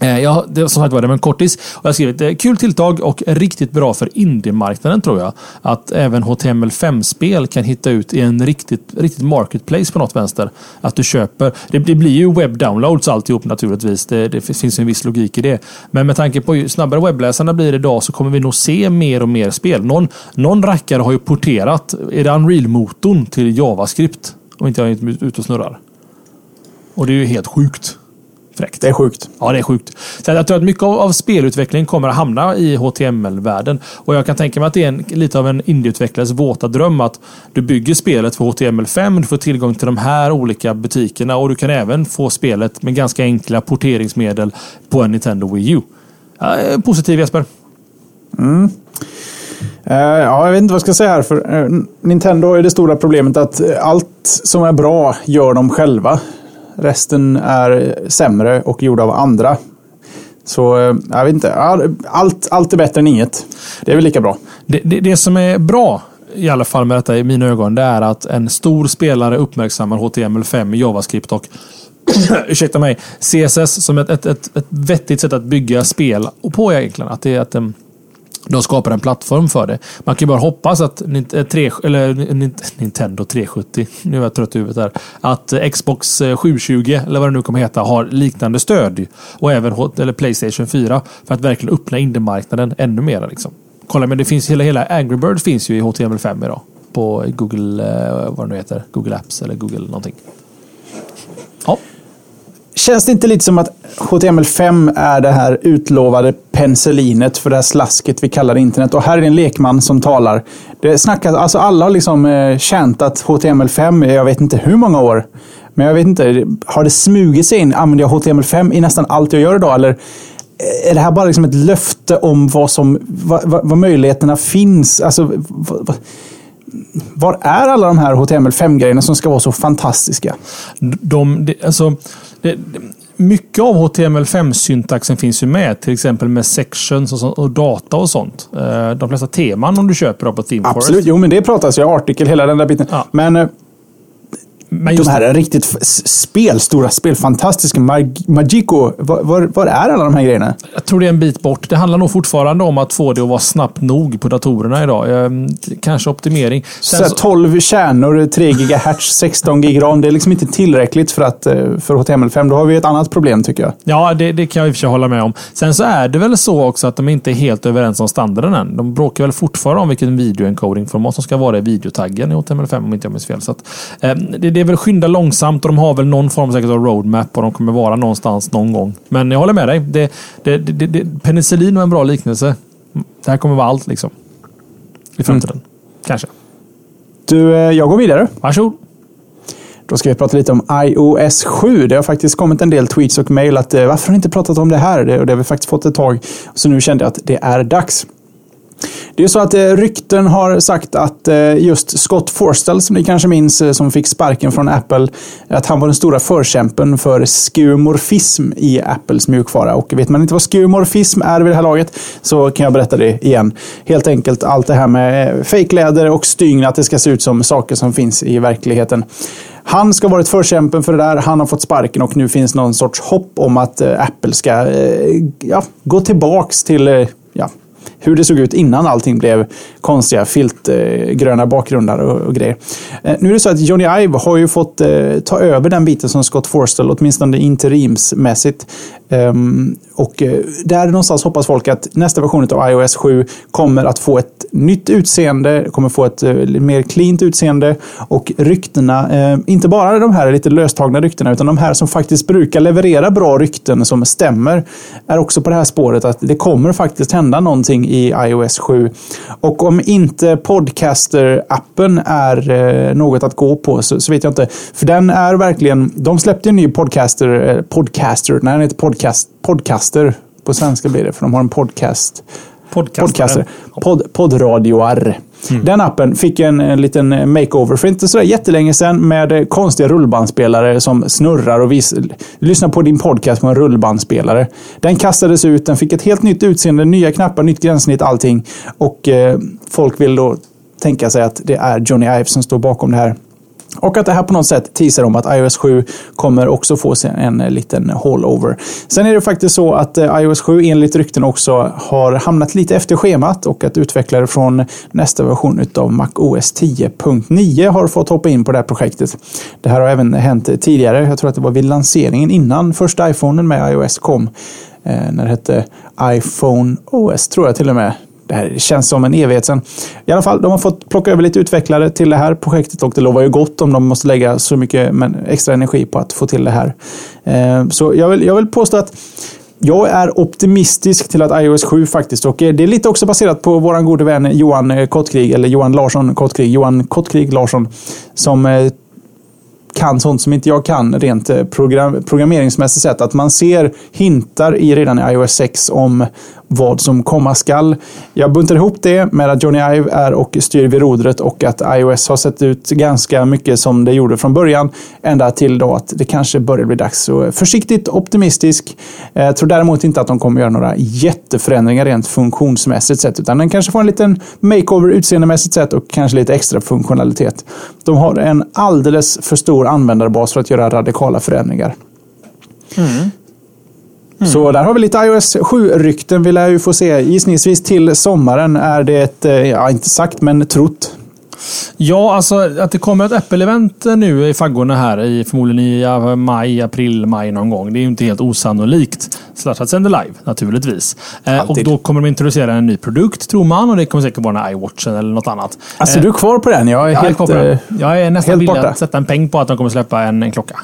Eh, ja, det, som sagt var det var en kortis. Och jag har skrivit eh, kul tilltag och riktigt bra för indiemarknaden tror jag. Att även HTML5-spel kan hitta ut i en riktigt, riktigt marketplace på något vänster. Att du köper. Det, det blir ju webbdownloads alltihop naturligtvis. Det, det finns en viss logik i det. Men med tanke på hur snabbare webbläsarna blir idag så kommer vi nog se mer och mer spel. Någon, någon rackare har ju porterat, är det Unreal-motorn till JavaScript? Om inte jag är ute och snurrar. Och det är ju helt sjukt. Fräckt. Det är sjukt. Ja, det är sjukt. Så jag tror att mycket av, av spelutveckling kommer att hamna i HTML-världen. Och jag kan tänka mig att det är en, lite av en indieutvecklares våta dröm att du bygger spelet för HTML5, du får tillgång till de här olika butikerna och du kan även få spelet med ganska enkla porteringsmedel på en Nintendo Wii U. Ja, eh, positiv Jesper. Eh, ja, jag vet inte vad jag ska säga här. För, eh, Nintendo har ju det stora problemet att allt som är bra gör de själva. Resten är sämre och gjorda av andra. Så eh, jag vet inte. Allt, allt är bättre än inget. Det är väl lika bra. Det, det, det som är bra i alla fall med detta i mina ögon, det är att en stor spelare uppmärksammar HTML5 i JavaScript och ursäkta mig, CSS som ett, ett, ett, ett vettigt sätt att bygga spel och på egentligen. Att det är att um, de skapar en plattform för det. Man kan ju bara hoppas att eh, tre, eller, eh, Nintendo 370, nu är jag trött i huvudet här, att eh, Xbox 720, eller vad det nu kommer heta, har liknande stöd. Och även eller Playstation 4 för att verkligen öppna indiemarknaden ännu mer. Liksom. Kolla, men det finns hela, hela Angry Birds finns ju i HTML5 idag. På Google, vad det nu heter, Google Apps eller Google någonting. Ja. Känns det inte lite som att HTML5 är det här utlovade penicillinet för det här slasket vi kallar internet? Och här är det en lekman som talar. Det snackas, alltså alla har liksom eh, chantat HTML5 i jag vet inte hur många år. Men jag vet inte, har det smugit sig in? Använder jag HTML5 i nästan allt jag gör idag? Eller eh, är det här bara liksom ett löfte om vad, som, vad, vad, vad möjligheterna finns? Alltså, vad, vad, var är alla de här HTML5-grejerna som ska vara så fantastiska? de, de, alltså, det, mycket av HTML5-syntaxen finns ju med. Till exempel med sections och, sånt, och data och sånt. Eh, De flesta teman om du köper dem på ThemeForest. Absolut, jo men det pratas ju artikel, hela den där biten. Ja. Men Men de just här är riktigt f- s- spelstora spel, fantastiska. Mag Magico, var, var, var är alla de här grejerna? Jag tror det är en bit bort. Det handlar nog fortfarande om att få det att vara snabbt nog på datorerna idag. Eh, Kanske optimering. Sen här, så- 12 kärnor, 3 GHz, 16 gig ram. Det är liksom inte tillräckligt för, att, eh, för HTML5. Då har vi ett annat problem tycker jag. Ja, det, det kan jag i och för sig hålla med om. Sen så är det väl så också att de inte är helt överens om standarden än. De bråkar väl fortfarande om vilken videoencoding-format som ska vara i videotaggen i HTML5 om inte jag minns fel. Så att, eh, det, det är väl skynda långsamt och de har väl någon form säkert av roadmap och de kommer vara någonstans någon gång. Men jag håller med dig. Det, det, det, det, penicillin var en bra liknelse. Det här kommer vara allt liksom. I framtiden. Kanske. Du, eh, jag går vidare. Varsågod. Då ska vi prata lite om iOS 7. Det har faktiskt kommit en del tweets och mejl att eh, varför har ni inte pratat om det här? Det, och det har vi faktiskt fått ett tag. Så nu kände jag att det är dags. Det är så att eh, rykten har sagt att eh, just Scott Forstall, som ni kanske minns, eh, som fick sparken från Apple, att han var den stora förkämpen för skumorfism i Apples mjukvara. Och vet man inte vad skumorfism är vid det här laget så kan jag berätta det igen. Helt enkelt allt det här med fejkläder och stygn, att det ska se ut som saker som finns i verkligheten. Han ska ha varit förkämpen för det där. Han har fått sparken och nu finns någon sorts hopp om att Apple ska ja, gå tillbaks till hur det såg ut innan allting blev konstiga filtgröna bakgrunder och, och grejer. Eh, nu är det så att Johnny Ive har ju fått eh, ta över den biten som Scott Forstall, åtminstone interimsmässigt. Ehm, och eh, där någonstans hoppas folk att nästa version av iOS 7 kommer att få ett nytt utseende, kommer få ett eh, mer cleant utseende och ryktena, eh, inte bara de här lite löstagna ryktena, utan de här som faktiskt brukar leverera bra rykten som stämmer, är också på det här spåret att det kommer faktiskt hända någonting i iOS 7. Och om inte Podcaster-appen är något att gå på så, så vet jag inte. För den är verkligen, de släppte en ny Podcaster, Podcaster, nej den heter podcast, Podcaster på svenska blir det, för de har en podcast. Podcaster. Pod, poddradioar. Den appen fick en, en liten makeover för inte så jättelänge sedan med konstiga rullbandspelare som snurrar och vis, lyssnar på din podcast på en rullbandspelare. Den kastades ut, den fick ett helt nytt utseende, nya knappar, nytt gränssnitt, allting. Och eh, folk vill då tänka sig att det är Johnny Ive som står bakom det här. Och att det här på något sätt teasar om att iOS 7 kommer också få sig en eh, liten all-over. Sen är det faktiskt så att eh, iOS 7 enligt rykten också har hamnat lite efter schemat och att utvecklare från nästa version av MacOS 10.9 har fått hoppa in på det här projektet. Det här har även hänt tidigare. Jag tror att det var vid lanseringen innan första iPhonen med iOS kom. Eh, när det hette iPhone OS tror jag till och med. Det här känns som en evighet sedan. I alla fall, de har fått plocka över lite utvecklare till det här projektet och det lovar ju gott om de måste lägga så mycket extra energi på att få till det här. Eh, så jag vill, jag vill påstå att jag är optimistisk till att iOS 7 faktiskt, och det är lite också baserat på vår gode vän Johan Kottkrig, eller Johan Larsson Kottkrig, Johan Kottkrig Larsson, som eh, kan sånt som inte jag kan rent eh, program, programmeringsmässigt sett. Att man ser hintar i redan i iOS 6 om vad som komma skall. Jag buntar ihop det med att Johnny Ive är och styr vid rodret och att iOS har sett ut ganska mycket som det gjorde från början. Ända till då att det kanske börjar bli dags. Så eh, försiktigt optimistisk. Jag tror däremot inte att de kommer göra några jätteförändringar rent funktionsmässigt sett. Utan den kanske får en liten makeover utseendemässigt sett och kanske lite extra funktionalitet. De har en alldeles för stor användarbas för att göra radikala förändringar. Mm. Mm. Så där har vi lite iOS 7-rykten. Vi lär ju få se gissningsvis till sommaren. Är det, eh, ja inte sagt, men trott. Ja, alltså att det kommer ett Apple-event nu i faggorna här i förmodligen i maj, april, maj någon gång. Det är ju inte helt osannolikt. Slashat sänder live naturligtvis. Eh, och då kommer de introducera en ny produkt tror man och det kommer säkert vara en iWatchen eller något annat. Alltså eh, du är kvar på den? Jag är, jag helt, är, den. Jag är nästan villig att sätta en peng på att de kommer släppa en, en klocka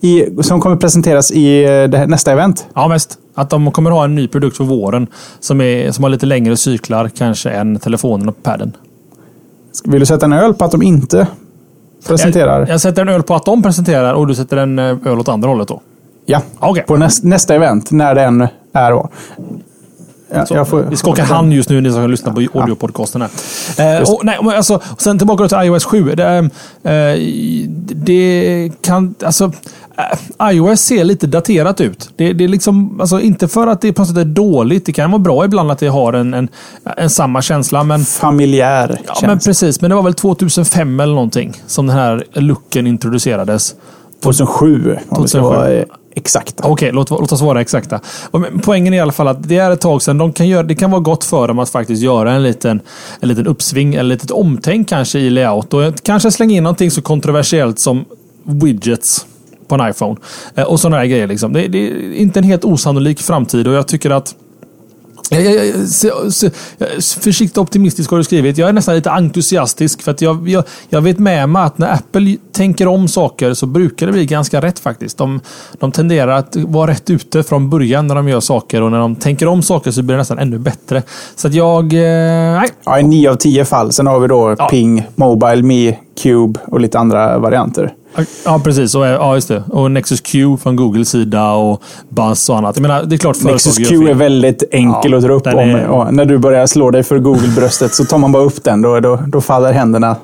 i, som kommer presenteras i eh, här, nästa event? Ja, mest. Att de kommer ha en ny produkt för våren som, är, som har lite längre cyklar kanske än telefonen och padden. Vill du sätta en öl på att de inte presenterar? Jag, jag sätter en öl på att de presenterar och du sätter en eh, öl åt andra hållet då? Ja, okay. på näst, nästa event, när den är. Då. Ja, får, vi skakar hand just nu, ni som lyssnar på audiopodcasten. Här. Eh, och, nej, alltså, sen tillbaka till iOS 7. Det, eh, det kan... Alltså, eh, iOS ser lite daterat ut. Det, det är liksom, alltså, inte för att det på något sätt är dåligt. Det kan vara bra ibland att det har en, en, en samma känsla. Men, Familjär ja, känsla. Men precis, men det var väl 2005 eller någonting som den här looken introducerades. 2007. 2007 exakta. Okej, okay, låt, låt oss vara exakta. Poängen är i alla fall att det är ett tag sedan. De kan göra, det kan vara gott för dem att faktiskt göra en liten, en liten uppsving eller ett litet omtänk kanske i layout. Och kanske slänga in någonting så kontroversiellt som widgets på en iPhone. Eh, och sådana här grejer. Liksom. Det, det, är inte en helt osannolik framtid och jag tycker att jag, jag, jag, försiktigt optimistisk har du skrivit. Jag är nästan lite entusiastisk. För att jag, jag, jag vet med mig att när Apple tänker om saker så brukar det bli ganska rätt faktiskt. De, de tenderar att vara rätt ute från början när de gör saker. Och när de tänker om saker så blir det nästan ännu bättre. Så att jag... Eh, nej. Ja, i nio av tio fall. Sen har vi då ja. Ping, Mobile, Me, Cube och lite andra varianter. Ja, precis. Och, ja, just det. Och Nexus Q från Googles sida och Buzz och annat. Jag menar, det är klart Nexus Q är väldigt enkel ja, att dra upp. Om, är... när du börjar slå dig för Google-bröstet så tar man bara upp den. Då, då, då faller händerna.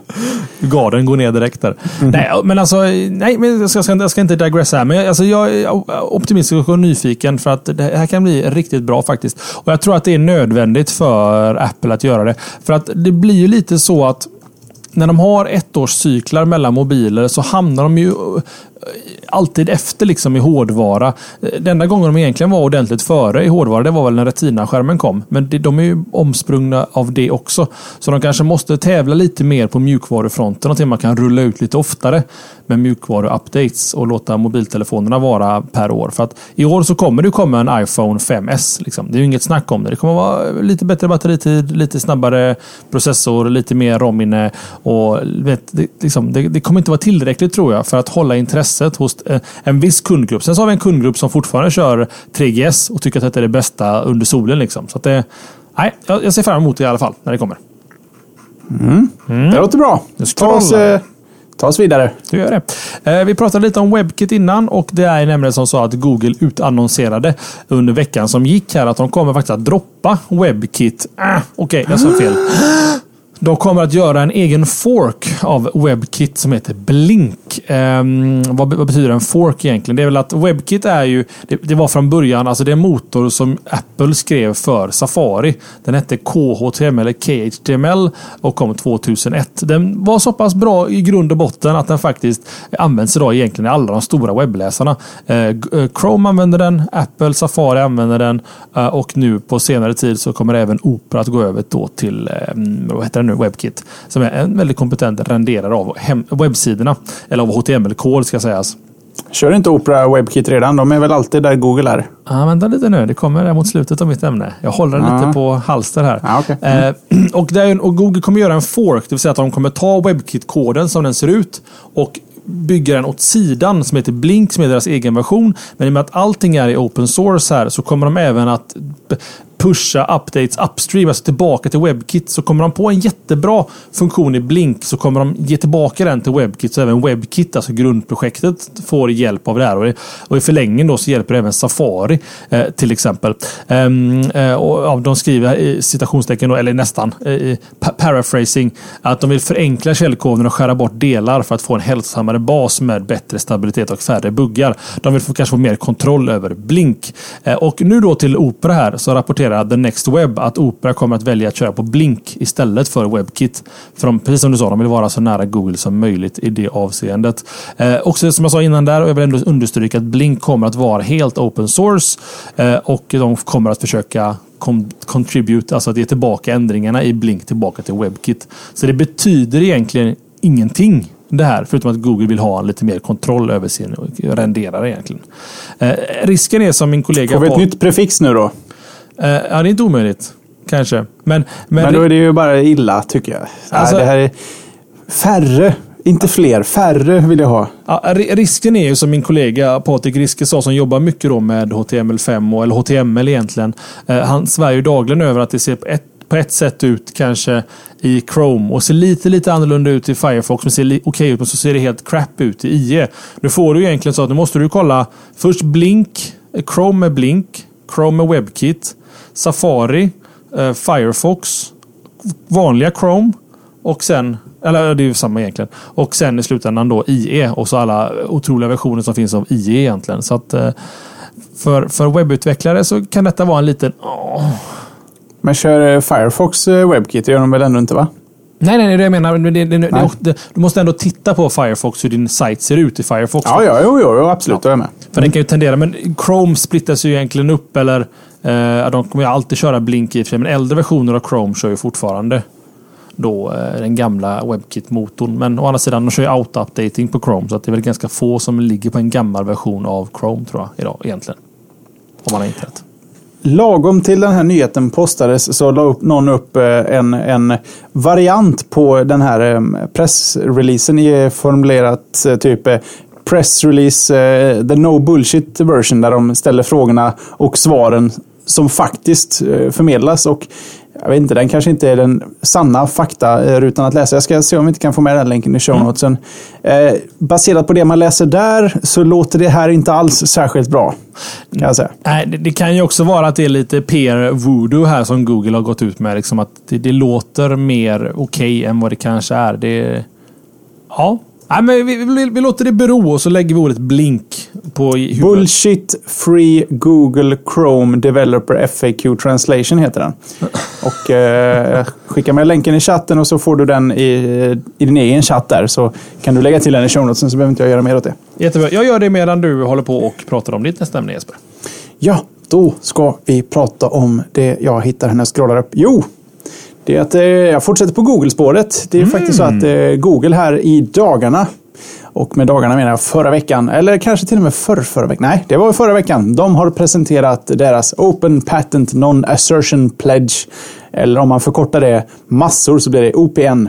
Garden går ner direkt där. Mm. Nej, men alltså, nej, men jag, ska, jag ska inte digressa här. Men jag, alltså, jag är optimistisk och nyfiken för att det här kan bli riktigt bra faktiskt. Och jag tror att det är nödvändigt för Apple att göra det. För att det blir ju lite så att när de har ettårscyklar mellan mobiler så hamnar de ju eh, alltid efter liksom i hårdvara. Eh, den enda gången de egentligen var ordentligt före i hårdvara, det var väl när Retina-skärmen kom. Men de är ju omsprungna av det också. Så de kanske måste tävla lite mer på mjukvarufronten. Någonting man kan rulla ut lite oftare med mjukvaru-updates och låta mobiltelefonerna vara per år. För att i år så kommer det komma en iPhone 5S. Liksom. Det är ju inget snack om det. Det kommer vara lite bättre batteritid, lite snabbare processor, lite mer ROM-minne. Och vet, det, liksom, det, det kommer inte vara tillräckligt tror jag för att hålla intresse intresset hos eh, en viss kundgrupp. Sen så har vi en kundgrupp som fortfarande kör 3GS och tycker att detta är det bästa under solen. Liksom. Så det, nej, jag ser fram emot det i alla fall när det kommer. Mm. Mm. Det låter bra. Ta oss, eh, ta oss vidare. Du gör det. Eh, vi pratade lite om WebKit innan och det är nämligen som så att Google utannonserade under veckan som gick här att de kommer faktiskt att droppa WebKit. Ah, Okej, okay, jag sa fel. De kommer att göra en egen fork av WebKit som heter Blink. Blink. Um, vad, vad, betyder en fork egentligen? Det är väl att WebKit är ju, det, det, var från början, alltså det är en motor som Apple skrev för Safari. Den hette KHTML eller KHTML och kom 2001. Den var så pass bra i grund och botten att den faktiskt används idag egentligen i alla de stora webbläsarna. Uh, Chrome använder den, Apple Safari använder den uh, och nu på senare tid så kommer även Opera att gå över då till um, vad heter det nu, WebKit som är en väldigt kompetent renderare av webbsidorna. Eller av HTML-kod ska sägas. Kör inte Opera WebKit redan? De är väl alltid där Google är? Ja, vänta lite nu. Det kommer där mot slutet av mitt ämne. Jag håller ja. lite på halster här. Ja, okay. mm. eh, och, där, och Google kommer göra en fork, det vill säga att de kommer ta WebKit-koden som den ser ut och bygga den åt sidan som heter Blink som är deras egen version. Men i och med att allting är i open source här så kommer de även att pusha updates upstream, alltså tillbaka till WebKit. Så kommer de på en jättebra funktion i Blink så kommer de ge tillbaka den till WebKit. Så även WebKit, alltså grundprojektet, får hjälp av det här. Och i förlängningen då så hjälper även Safari eh, till exempel. Um, eh, och, ja, de skriver i citationstecken, då, eller nästan, eh, paraphrasing, att de vill förenkla källkoden och skära bort delar för att få en hälsosammare bas med bättre stabilitet och färre buggar. De vill få, kanske få mer kontroll över Blink. Eh, och nu då till Opera här så rapporterar rapportera The Next Web att Opera kommer att välja att köra på Blink istället för WebKit. För de, precis som du sa, de vill vara så nära Google som möjligt i det avseendet. Eh, också som jag sa innan där, och jag vill ändå understryka att Blink kommer att vara helt open source eh, och de kommer att försöka contribute, alltså att ge tillbaka ändringarna i Blink tillbaka till WebKit. Så det betyder egentligen ingenting det här. Förutom att Google vill ha lite mer kontroll över sin renderare egentligen. Eh, risken är som min kollega... Får vi ett nytt prefix nu då? Uh, ja, det är inte omöjligt. Kanske. Men, men, men då är det ju bara illa tycker jag. Alltså, det här är färre inte fler, färre vill jag ha. Ja, risken är ju som min kollega Patrik Riske sa som jobbar mycket då med HTML5 eller HTML egentligen. Uh, han svär ju dagligen över att det ser på ett, på ett sätt ut kanske i Chrome och ser lite, lite annorlunda ut i Firefox men ser okej okay ut men så ser det helt crap ut i IE. Nu får du egentligen så att nu måste du kolla först Blink, Chrome med Blink, Chrome med WebKit, Safari, eh, Firefox, vanliga Chrome och sen eller det är ju samma egentligen. Och sen i slutändan då IE och så alla otroliga versioner som finns av IE egentligen. Så att eh, för, för webbutvecklare så kan detta vara en liten... Åh. Men kör eh, Firefox eh, WebKit? Det gör de väl ändå inte va? Nej, nej, det jag menar. Det, det, nej. Det, du måste ändå titta på Firefox, hur din sajt ser ut i Firefox. Ja, ja, jo, jo, absolut. Ja. Jag är med. För mm. den kan ju tendera, men Chrome splittas ju egentligen upp, eller eh, de kommer ju alltid köra Blink i och för sig, men äldre versioner av Chrome kör ju fortfarande då eh, den gamla WebKit-motorn. Men å andra sidan, de kör ju auto-updating på Chrome, så att det är väl ganska få som ligger på en gammal version av Chrome tror jag idag egentligen. Om man har internet. Lagom till den här nyheten postades så la upp någon upp eh, en, en variant på den här eh, pressreleasen i eh, formulerat typ pressrelease, the no bullshit version där de ställer frågorna och svaren som faktiskt förmedlas. Och jag vet inte, den kanske inte är den sanna faktarutan att läsa. Jag ska se om vi inte kan få med den länken i show mm. notesen. Eh, baserat på det man läser där så låter det här inte alls särskilt bra. Kan jag säga. Nej, det, det kan ju också vara att det är lite peer voodoo här som Google har gått ut med. Liksom att det, det låter mer okej okay än vad det kanske är. Det, ja, Nej, men vi, vi, vi, låter det bero och så lägger vi ordet blink på huvudet. Bullshit Free Google Chrome Developer FAQ Translation heter den. Och eh, skicka med länken i chatten och så får du den i, i din egen chatt där. Så kan du lägga till den i show notesen så behöver inte jag göra mer åt det. Jättebra. Jag gör det medan du håller på och pratar om ditt nästa ämne Jesper. Ja, då ska vi prata om det jag hittar när jag scrollar upp. Jo, det är att eh, jag fortsätter på Google-spåret. Det är mm. faktiskt så att eh, Google här i dagarna och med dagarna menar jag förra veckan, eller kanske till och med förra, förra veckan. Nej, det var förra veckan. De har presenterat deras Open Patent Non-Assertion Pledge. Eller om man förkortar det massor så blir det OPN.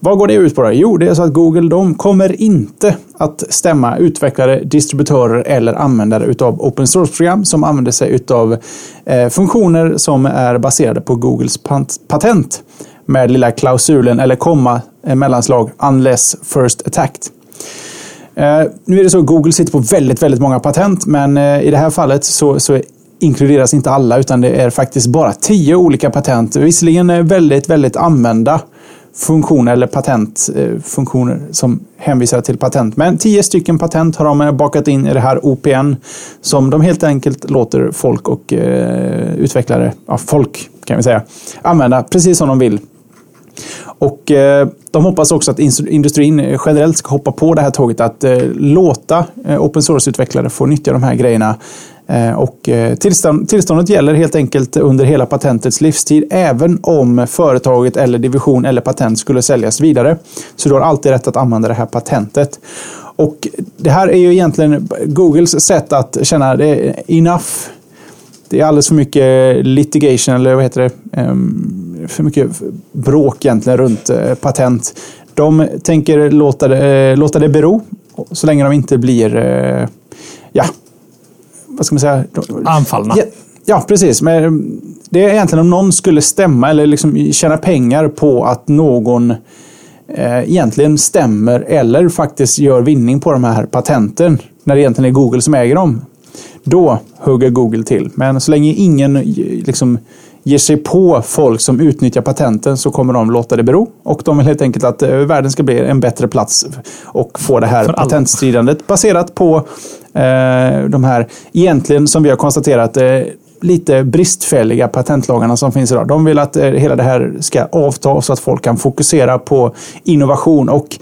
Vad går det ut på då? Jo, det är så att Google de kommer inte att stämma utvecklare, distributörer eller användare utav open source-program som använder sig utav eh, funktioner som är baserade på Googles patent med lilla klausulen eller komma eh, mellanslag unless first attacked. Eh, nu är det så att Google sitter på väldigt, väldigt många patent, men eh, i det här fallet så, så inkluderas inte alla, utan det är faktiskt bara tio olika patent. Visserligen väldigt, väldigt använda funktioner eller patentfunktioner eh, som hänvisar till patent. Men tio stycken patent har de bakat in i det här OPN som de helt enkelt låter folk och eh, utvecklare, ja, folk kan vi säga, använda precis som de vill. Och eh, de hoppas också att industrin generellt ska hoppa på det här tåget att eh, låta eh, open source-utvecklare få nyttja de här grejerna Eh, och eh, tillstånd, tillståndet gäller helt enkelt under hela patentets livstid, även om företaget eller division eller patent skulle säljas vidare. Så du har alltid rätt att använda det här patentet. Och det här är ju egentligen Googles sätt att känna det enough. Det är alldeles för mycket litigation, eller vad heter det? Ehm, för mycket bråk egentligen runt eh, patent. De tänker låta det, låta det bero, så länge de inte blir ja, vad ska man säga? Anfallna. Ja, ja, precis. Men det är egentligen om någon skulle stämma eller liksom tjäna pengar på att någon eh, egentligen stämmer eller faktiskt gör vinning på de här patenten. När det egentligen är Google som äger dem. Då hugger Google till. Men så länge ingen liksom ger sig på folk som utnyttjar patenten så kommer de låta det bero. Och de vill helt enkelt att eh, världen ska bli en bättre plats och få det här patentstridandet baserat på eh, Eh, de här, egentligen som vi har konstaterat, eh, lite bristfälliga patentlagarna som finns idag. De vill att eh, hela det här ska avta så att folk kan fokusera på innovation. och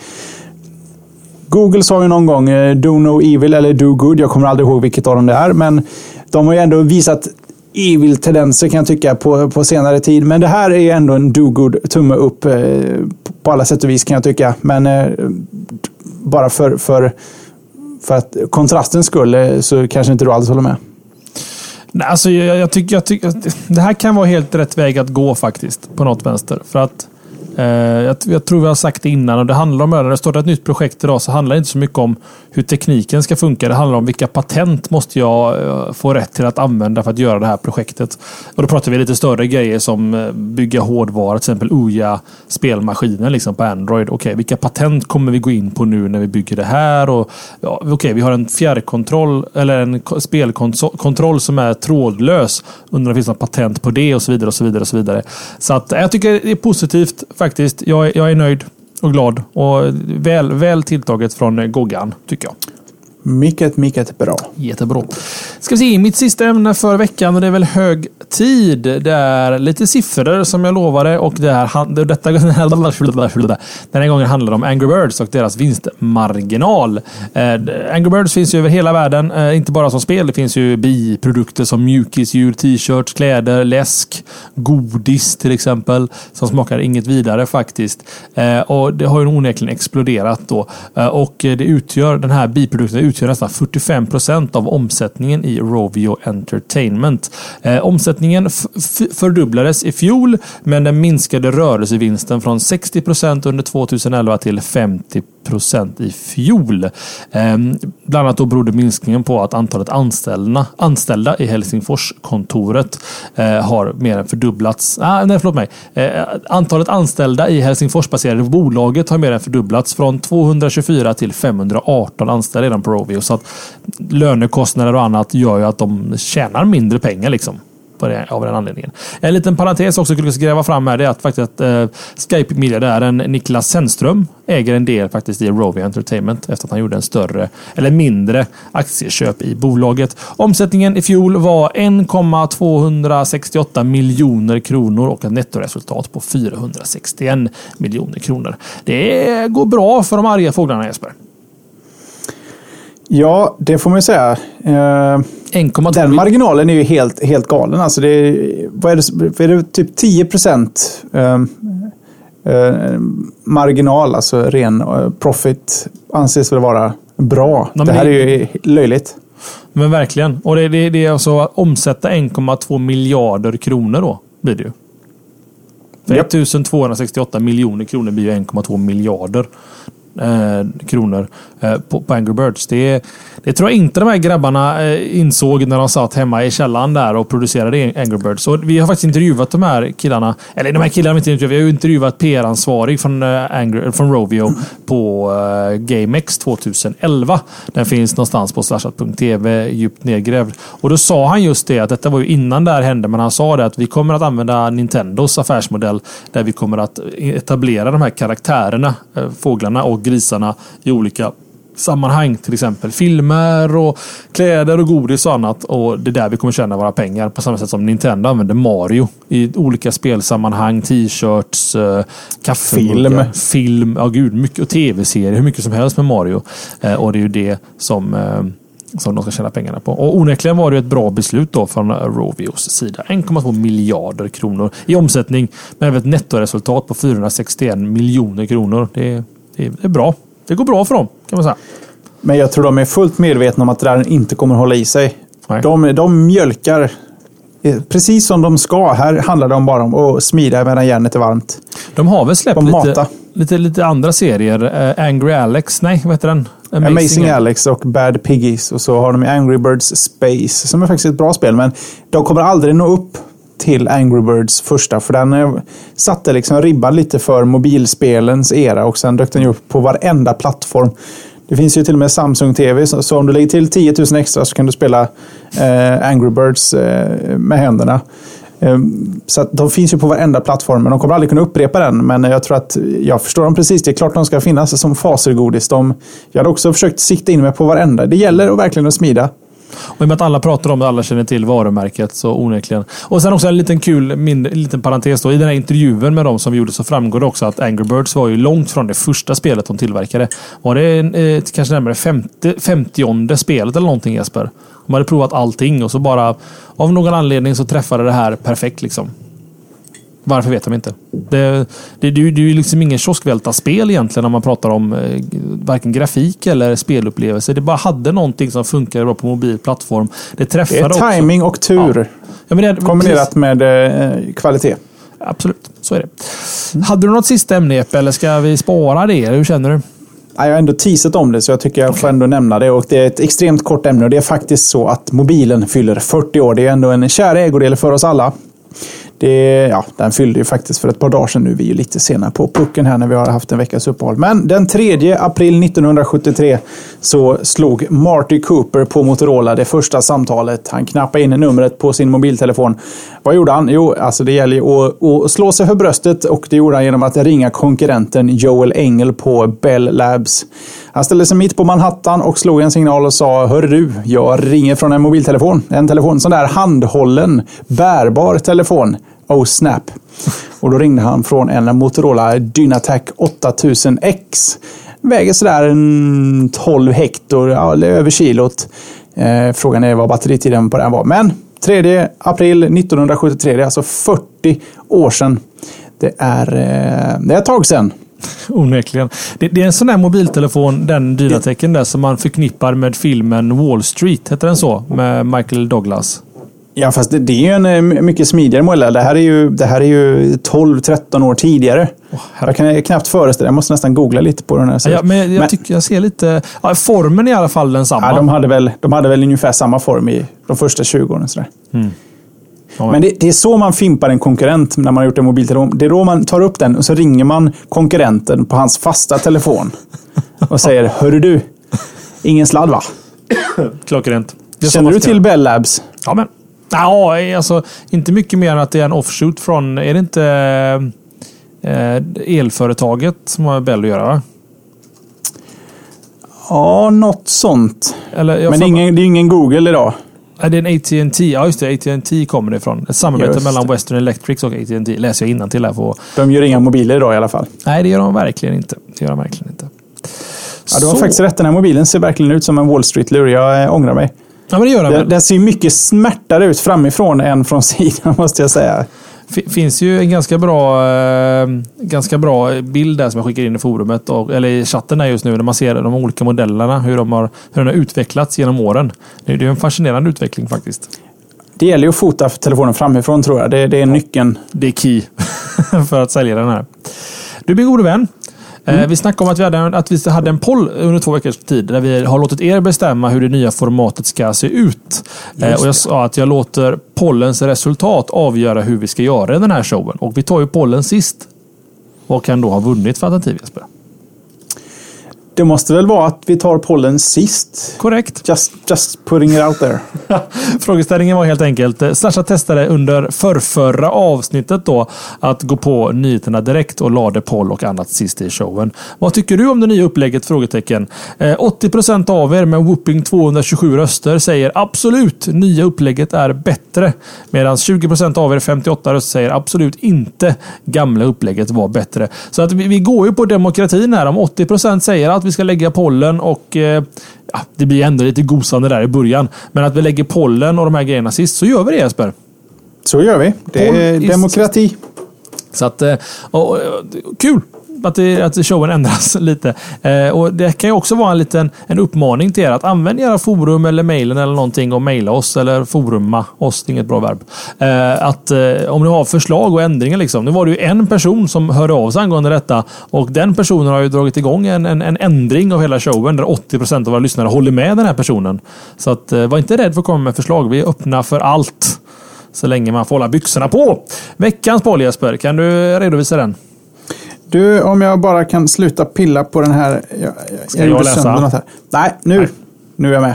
Google sa ju någon gång eh, do no evil eller do good. Jag kommer aldrig ihåg vilket av dem det är. Men de har ju ändå visat evil tendenser kan jag tycka på, på senare tid. Men det här är ändå en do-good, tumme upp eh, på alla sätt och vis kan jag tycka. Men eh, bara för, för, för att kontrastens skull eh, så kanske inte du alls håller med. Nej, alltså jag, jag tycker, jag tycker det här kan vara helt rätt väg att gå faktiskt på något vänster. För att Eh, jag, jag, tror vi har sagt det innan och det handlar om, när det startar ett nytt projekt idag så handlar det inte så mycket om hur tekniken ska funka. Det handlar om vilka patent måste jag eh, få rätt till att använda för att göra det här projektet. Och då pratar vi lite större grejer som eh, bygga hårdvara, till exempel OJA spelmaskiner liksom på Android. Okej, okay, vilka patent kommer vi gå in på nu när vi bygger det här? Och, ja, Okej, okay, vi har en fjärrkontroll eller en spelkontroll som är trådlös. Undrar om det finns något patent på det och så vidare och så vidare och så vidare. Så att jag tycker det är positivt faktiskt. Jag, jag är nöjd och glad och väl, väl tilltaget från Goggan, tycker jag. Mycket, mycket bra. Jättebra. Ska vi se, mitt sista ämne för veckan och det är väl hög tid. Det är lite siffror som jag lovade och det här, detta, den här gången handlar det om Angry Birds och deras vinstmarginal. Eh, Angry Birds finns ju över hela världen, eh, inte bara som spel. Det finns ju biprodukter som mjukisdjur, t-shirts, kläder, läsk, godis till exempel som smakar inget vidare faktiskt. Eh, och det har ju onekligen exploderat då och det utgör den här biprodukten utgör nästan 45 procent av omsättningen i Rovio Entertainment. Eh, omsättningen fördubblades i fjol, men den minskade rörelsevinsten från 60 procent under 2011 till 50 procent i fjol. Ehm, bland annat då berodde minskningen på att antalet anställda, anställda i Helsingforskontoret eh, har mer än fördubblats. Ah, nej, förlåt mig. Eh, antalet anställda i Helsingforsbaserade bolaget har mer än fördubblats från 224 till 518 anställda redan på Rovio. Så att lönekostnader och annat gör ju att de tjänar mindre pengar. liksom det, av den anledningen. En liten parentes också skulle jag gräva fram här. Det är att faktiskt eh, Skype miljardären Niklas Sennström äger en del faktiskt i Rovia Entertainment efter att han gjorde en större eller mindre aktieköp i bolaget. Omsättningen i fjol var 1,268 miljoner kronor och ett nettoresultat på 461 miljoner kronor. Det går bra för de arga fåglarna Jesper. Ja, det får man ju säga. Eh, den marginalen är ju helt, helt galen. Alltså det är, vad är, det, är det typ 10 procent eh, eh, marginal, alltså ren eh, profit, anses väl vara bra. Det här är ju löjligt. Men verkligen. Och det, det, det är alltså att omsätta 1,2 miljarder kronor då, blir det ju. För yep. 1268 miljoner kronor blir ju 1,2 miljarder eh, kronor eh, på, på Angry Birds. Det, det tror jag inte de här grabbarna eh, insåg när de satt hemma i källaren där och producerade Angry Birds. Så vi har faktiskt intervjuat de här killarna. Eller de här killarna har vi inte intervjuat. Vi har intervjuat PR-ansvarig från, eh, Angry, från Rovio på eh, GameX 2011. Den finns någonstans på slashat.tv djupt nedgrävd. Och då sa han just det att detta var ju innan det här hände. Men han sa det att vi kommer att använda Nintendos affärsmodell där vi kommer att eh, etablera de här karaktärerna, eh, fåglarna och grisarna i olika sammanhang. Till exempel filmer och kläder och godis och annat. Och det är där vi kommer tjäna våra pengar. På samma sätt som Nintendo använder Mario i olika spelsammanhang. T-shirts, äh, Film. Film, ja gud, mycket. Och tv-serier. Hur mycket som helst med Mario. Eh, och det är ju det som eh, som de ska tjäna pengarna på. Och onekligen var det ett bra beslut då från Rovios sida. 1,2 miljarder kronor i omsättning med ett nettoresultat på 461 miljoner kronor. Det är, det är bra. Det går bra för dem kan man säga. Men jag tror de är fullt medvetna om att det där inte kommer hålla i sig. De, de mjölkar eh, precis som de ska. Här handlar det bara om att smida medan järnet är varmt. De har väl släppt lite, lite, lite, andra serier. Uh, Angry Alex, nej vad heter den? Amazing, Amazing Alex och Bad Piggies. Och så har de Angry Birds Space som är faktiskt ett bra spel. Men de kommer aldrig nå upp till Angry Birds första. För den eh, satte liksom ribban lite för mobilspelens era och sen dök den ju upp på varenda plattform. Det finns ju till och med Samsung TV, så om du lägger till 10 000 extra så kan du spela eh, Angry Birds eh, med händerna. Eh, så de finns ju på varenda plattform, men de kommer aldrig kunna upprepa den. Men jag tror att jag förstår dem precis. Det är klart de ska finnas som fasergodis. De, jag hade också försökt sikta in mig på varenda. Det gäller att verkligen att smida. Och i och med att alla pratar om det, alla känner till varumärket, så onekligen. Och sen också en liten kul mindre, en liten parentes då. I den här intervjun med dem som vi gjorde så framgår det också att Angry Birds var ju långt från det första spelet de tillverkade. Var det eh, kanske närmare 50, 50 spelet eller någonting Jesper? De hade provat allting och så bara av någon anledning så träffade det här perfekt liksom. Varför vet de inte. Det, det, det, det är ju liksom ingen kioskvältarspel egentligen om man pratar om eh, varken grafik eller spelupplevelse. Det bara hade någonting som funkade bra på mobil plattform. Det träffade Det är timing och tur. Ja. Ja, det, kombinerat med eh, kvalitet. Absolut, så är det. Mm. Hade du något sista ämne Jeppe, eller ska vi spara det? Hur känner du? Jag har ändå teasat om det så jag tycker jag okay. får ändå nämna det. Och det är ett extremt kort ämne och det är faktiskt så att mobilen fyller 40 år. Det är ändå en kär ägodel för oss alla. Det, ja, den fyllde ju faktiskt för ett par dagar sedan nu. Vi är ju lite sena på pucken här när vi har haft en veckas uppehåll. Men den 3 april 1973 så slog Marty Cooper på Motorola det första samtalet. Han knappade in numret på sin mobiltelefon. Vad gjorde han? Jo, alltså det gäller ju att, att slå sig för bröstet och det gjorde han genom att ringa konkurrenten Joel Engel på Bell Labs. Han ställde sig mitt på Manhattan och slog en signal och sa Hör du, jag ringer från en mobiltelefon. En telefon, sån där handhållen, bärbar telefon. Oh snap. Och då ringde han från en Motorola Dynatac 8000X. Väger sådär en 12 hektar, ja, över kilot. Eh, frågan är vad batteritiden på den var. Men 3 april 1973, det är alltså 40 år sedan. Det är, eh, det är ett tag sedan. Onekligen. Det, det, är en sån där mobiltelefon, den Dynatecken där, som man förknippar med filmen Wall Street. Heter den så? Med Michael Douglas. Ja, fast det, det är ju en eh, mycket smidigare modell. Det här är ju, det här är ju 12-13 år tidigare. Oh, jag kan knappt föreställa Jag måste nästan googla lite på den här. Ja, men jag, men, tycker jag ser lite... Ja, formen är i alla fall densamma. Ja, de, hade väl, de hade väl ungefär samma form i de första 20 åren. Sådär. Mm. Men det, det, är så man fimpar en konkurrent när man har gjort en mobiltelefon. Det är då man tar upp den och så ringer man konkurrenten på hans fasta telefon. Och säger, hörru du, ingen sladd va? Klockrent. Känner du till Bell Labs? Ja, men. Ja, alltså inte mycket mer än att det är en offshoot från, är det inte eh, elföretaget som har Bell att göra? Va? Ja, något sånt. Eller, Men det är, ingen, det är ingen Google idag. Ja, det är en AT&T. Ja, just det. AT&T kommer det ifrån. Ett samarbete mellan Western Electric och AT&T. Läser jag till här. På... De gör inga mobiler idag i alla fall. Nej, det gör de verkligen inte. Det gör de verkligen inte. Ja, du har Så. faktiskt rätt. Den här mobilen ser verkligen ut som en Wall Street-lur. Jag äh, ångrar mig. Ja, men det gör den. Den, den ser mycket smärtare ut framifrån än från sidan, måste jag säga finns ju en ganska bra, eh, ganska bra bild där som jag skickar in i forumet, och, eller i chatten här just nu, när man ser de olika modellerna, hur de har, hur de har utvecklats genom åren. Det är en fascinerande utveckling faktiskt. Det gäller ju att fota telefonen framifrån tror jag. Det, det är nyckeln. Det är key för att sälja den här. Du min gode vän. Mm. Vi snackade om att vi, hade, att vi hade en poll under två veckors tid där vi har låtit er bestämma hur det nya formatet ska se ut. Just och jag sa att jag låter pollens resultat avgöra hur vi ska göra den här showen. Och vi tar ju pollen sist. Vad kan då ha vunnit för alternativ Jesper? Det måste väl vara att vi tar pollen sist? Korrekt. Just, just putting it out there. Frågeställningen var helt enkelt. Eh, Slasha testade under förrförra avsnittet då att gå på nyheterna direkt och lade poll och annat sist i showen. Vad tycker du om det nya upplägget? Frågetecken. 80 eh, av er med whooping 227 röster säger absolut nya upplägget är bättre. Medan 20% av er 58 röster säger absolut inte gamla upplägget var bättre. Så att vi, vi går ju på demokratin här. Om 80% säger att vi ska lägga pollen och eh, det blir ändå lite gosande där i början. Men att vi lägger pollen och de här grejerna sist så gör vi det Jesper. Så gör vi. Det är demokrati. Så att, eh, och, och, kul! Att, det, att showen ändras lite. Eh, och Det kan ju också vara en liten en uppmaning till er att använda era forum eller mejlen eller någonting och mejla oss eller forumma oss. Det är inget bra verb. Eh, att eh, om ni har förslag och ändringar. Liksom. Nu var det ju en person som hörde av sig angående detta och den personen har ju dragit igång en, en, en ändring av hela showen där 80 procent av våra lyssnare håller med den här personen. Så att, eh, var inte rädd för att komma med förslag. Vi är öppna för allt. Så länge man får hålla byxorna på. Veckans poll Jesper, kan du redovisa den? Du, om jag bara kan sluta pilla på den här. Jag, Ska jag, jag läsa? Något här. Nej, nu. Nej. Nu är jag med.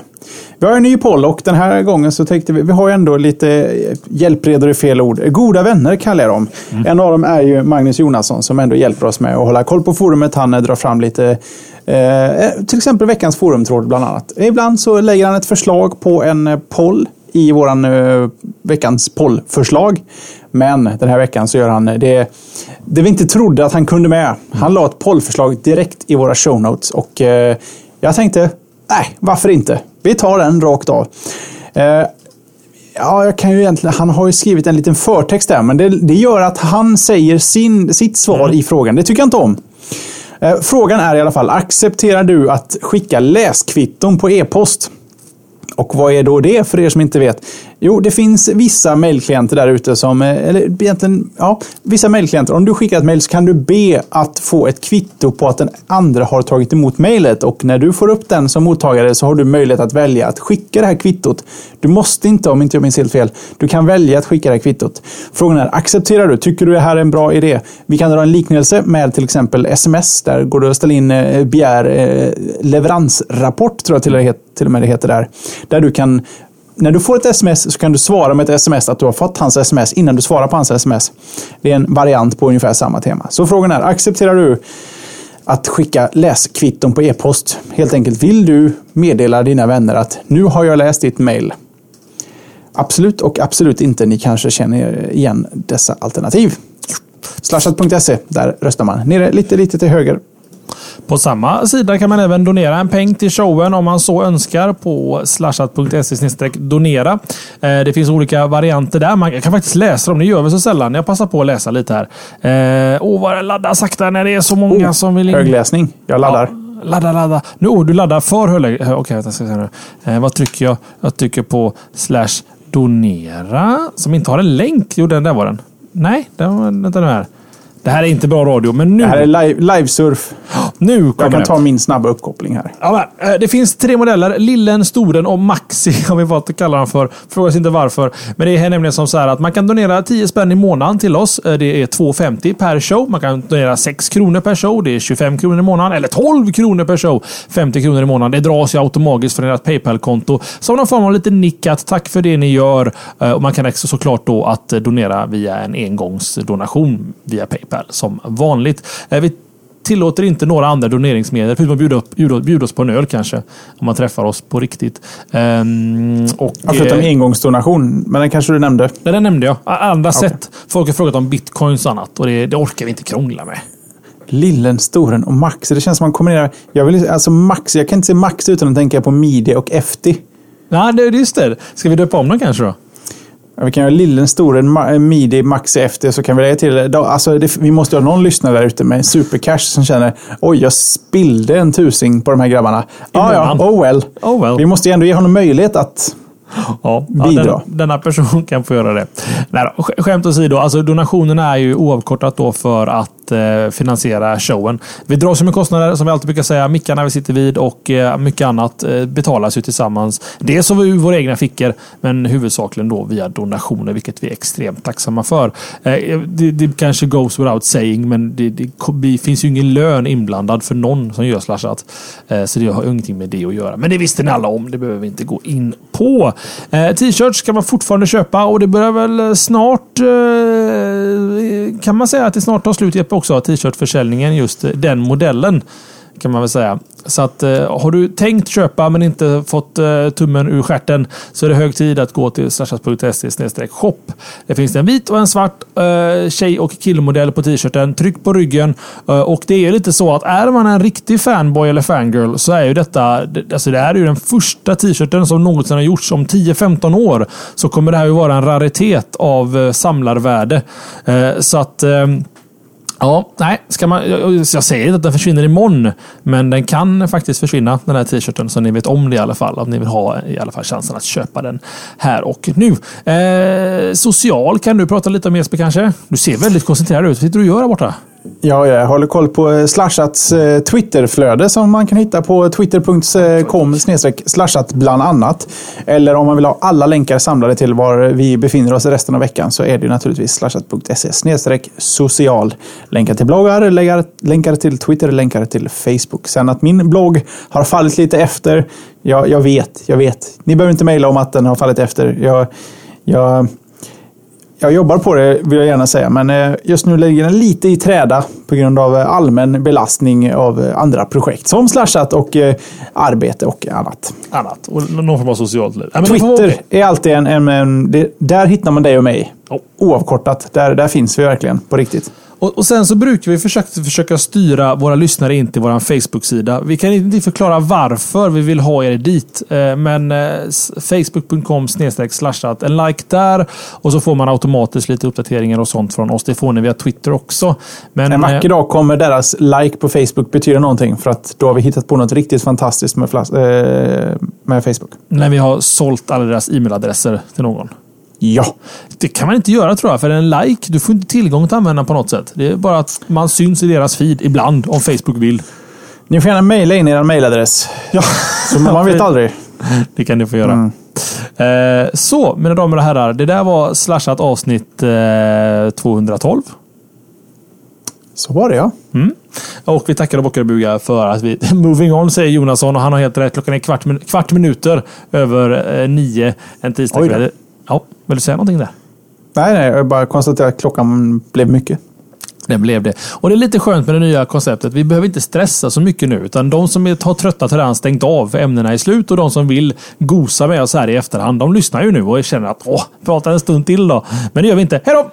Vi har en ny poll och den här gången så tänkte vi, vi har ändå lite hjälpredor i fel ord. Goda vänner kallar jag dem. Mm. En av dem är ju Magnus Jonasson som ändå hjälper oss med att hålla koll på forumet. Han drar fram lite, eh, till exempel veckans forumtråd bland annat. Ibland så lägger han ett förslag på en poll i våran uh, veckans pollförslag. Men den här veckan så gör han det, det vi inte trodde att han kunde med. Han la ett pollförslag direkt i våra show notes och uh, jag tänkte, nej, varför inte? Vi tar den rakt av. Uh, ja, jag kan ju egentligen, han har ju skrivit en liten förtext där, men det, det gör att han säger sin, sitt svar mm. i frågan. Det tycker jag inte om. Frågan är i alla fall, accepterar du att skicka läskvitton på e-post? Och vad är då det för er som inte vet? Jo, det finns vissa mejlklienter där ute som, eh, eller egentligen, ja, vissa mejlklienter. Om du skickar ett mejl så kan du be att få ett kvitto på att den andra har tagit emot mejlet och när du får upp den som mottagare så har du möjlighet att välja att skicka det här kvittot. Du måste inte, om inte jag minns helt fel, du kan välja att skicka det här kvittot. Frågan är, accepterar du? Tycker du det här är en bra idé? Vi kan dra en liknelse med till exempel sms. Där går det att ställa in eh, begär eh, leveransrapport, tror jag till och med det heter där. Där du kan när du får ett sms så kan du svara med ett sms att du har fått hans sms innan du svarar på hans sms. Det är en variant på ungefär samma tema. Så frågan är, accepterar du att skicka läskvitton på e-post? Helt enkelt, vill du meddela dina vänner att nu har jag läst ditt mail? Absolut och absolut inte. Ni kanske känner igen dessa alternativ. Slashat.se, där röstar man. Nere lite, lite till höger på samma sida kan man även donera en peng till showen om man så önskar på slashat.se donera. Eh, det finns olika varianter där. Man kan faktiskt läsa dem. Det gör vi så sällan. Jag passar på att läsa lite här. Eh, åh, vad det laddar sakta när det är så många oh, som vill in. Högläsning. Jag laddar. Ja, ladda, ladda. Nu, oh, du laddar för högläsning. Okej, okay, vänta, ska jag se nu. Eh, vad trycker jag? Jag trycker på slash donera. Som inte har en länk. Jo, den där var den. Nej, den vänta nu här. Det här är inte bra radio, men nu... Det här är live, livesurf. Nu kommer Jag kan det. ta min snabba uppkoppling här. Ja, men, eh, det finns tre modeller. Lillen, Storen och Maxi har vi valt att kalla dem för. Fråga inte varför. Men det är nämligen som så här att man kan donera 10 spänn i månaden till oss. Eh, det är 2,50 per show. Man kan donera 6 kronor per show. Det är 25 kronor i månaden. Eller 12 kronor per show. 50 kronor i månaden. Det dras ju automatiskt från ert Paypal-konto. Som någon form av lite nickat. Tack för det ni gör. Eh, och man kan också såklart då att donera via en engångsdonation via Paypal som vanligt. Vi tillåter inte några andra doneringsmedel. Förutom att bjuda, upp, bjuda, bjuda oss på en öl kanske. Om man träffar oss på riktigt. Um, och, ja, förutom eh, engångsdonation. Men den kanske du nämnde? Ja, den nämnde jag. Andra okay. sätt. Folk har frågat om bitcoins och annat. Och det, det orkar vi inte krångla med. Lillen, Storen och Max. Det känns som man kombinerar. Jag, vill, alltså Max, jag kan inte se Max utan att tänka på Midi och FT. Ja, det, just det. Ska vi döpa om dem kanske då? Vi kan göra lillen, storen, midi, maxi efter så kan vi lägga till. Alltså, det, vi måste ha någon lyssnare där ute med supercash som känner oj, jag spillde en tusing på de här grabbarna. Ja, ja, oh well. oh well. Vi måste ju ändå ge honom möjlighet att Ja, bidra. Ja, den, denna person kan få göra det. Nej, skämt åsido, alltså donationerna är ju oavkortat då för att att eh, finansiera showen. Vi dras med kostnader som vi alltid brukar säga. Mickarna vi sitter vid och eh, mycket annat eh, betalas ju tillsammans. Dels av våra egna fickor, men huvudsakligen då via donationer, vilket vi är extremt tacksamma för. Eh, det, det kanske goes without saying, men det, det, det, finns ju ingen lön inblandad för någon som gör slashat. Eh, så det har ingenting med det att göra. Men det visste ni alla om. Det behöver vi inte gå in på. Eh, T-shirts kan man fortfarande köpa och det börjar väl eh, snart eh, kan man säga att det snart tar slut i ett också, t-shirtförsäljningen, just eh, den modellen kan man väl säga. Så att eh, har du tänkt köpa men inte fått eh, tummen ur skärten så är det hög tid att gå till slashas.se shop. Det finns en vit och en svart eh, tjej och killmodell på t-shirten. Tryck på ryggen. Eh, och det är lite så att är man en riktig fanboy eller fangirl så är ju detta, alltså det här är ju den första t-shirten som någonsin har gjorts. Om 10-15 år så kommer det här ju vara en raritet av eh, samlarvärde. Eh, så att eh, Ja, nej, ska man, jag, säger inte att den försvinner imorgon, men den kan faktiskt försvinna, den här t-shirten, så ni vet om det i alla fall. Om ni vill ha i alla fall chansen att köpa den här och nu. Eh, social kan du prata lite om Jesper kanske? Du ser väldigt koncentrerad ut. Vad sitter du och gör där borta? Ja, jag håller koll på eh, Slashats eh, Twitterflöde som man kan hitta på eh, twitter.com slashat bland annat. Eller om man vill ha alla länkar samlade till var vi befinner oss resten av veckan så är det naturligtvis slashat.se social. Länkar till bloggar, länkar, länkar till Twitter, länkar till Facebook. Sen att min blogg har fallit lite efter, ja, jag vet, jag vet. Ni behöver inte mejla om att den har fallit efter. Jag, jag jag jobbar på det vill jag gärna säga, men eh, just nu ligger den lite i träda på grund av eh, allmän belastning av eh, andra projekt som slashat och arbete och annat. Annat och någon form av socialt liv. Twitter är alltid en, en, en det, där hittar man dig och mig. Oh. Oavkortat. Där, där finns vi verkligen på riktigt. Och, och, sen så brukar vi försöka, försöka styra våra lyssnare in till vår Facebook-sida. Vi kan inte förklara varför vi vill ha er dit. Eh, men eh, facebook.com slashat. En like där och så får man automatiskt lite uppdateringar och sånt från oss. Det får ni via Twitter också. Men, en vacker eh, dag kommer deras like på Facebook betyda någonting. För att då har vi hittat på något riktigt fantastiskt med, med Facebook. När vi har sålt alla deras e-mailadresser till någon. Ja. Det kan man inte göra tror jag. För en like, du får inte tillgång till användaren på något sätt. Det är bara att man syns i deras feed ibland om Facebook vill. Ni får gärna mejla in er mejladress. Ja. Så man vet aldrig. Det kan ni få göra. Mm. Eh, så, mina damer och herrar. Det där var slashat avsnitt eh, 212. Så var det ja. Mm. Och vi tackar och bockar och bugar för att vi... Moving on säger Jonasson och han har helt rätt. Klockan är kvart, kvart minuter över eh, nio en tisdagkväll. Ja, vill du säga någonting där? Nej, nej, jag bara konstaterar att klockan blev mycket. Det blev det. Och det är lite skönt med det nya konceptet. Vi behöver inte stressa så mycket nu. Utan de som har tröttat har redan stängt av ämnena är slut. Och de som vill gosa med oss här i efterhand, de lyssnar ju nu och känner att åh, prata en stund till då. Men det gör vi inte. Hej då!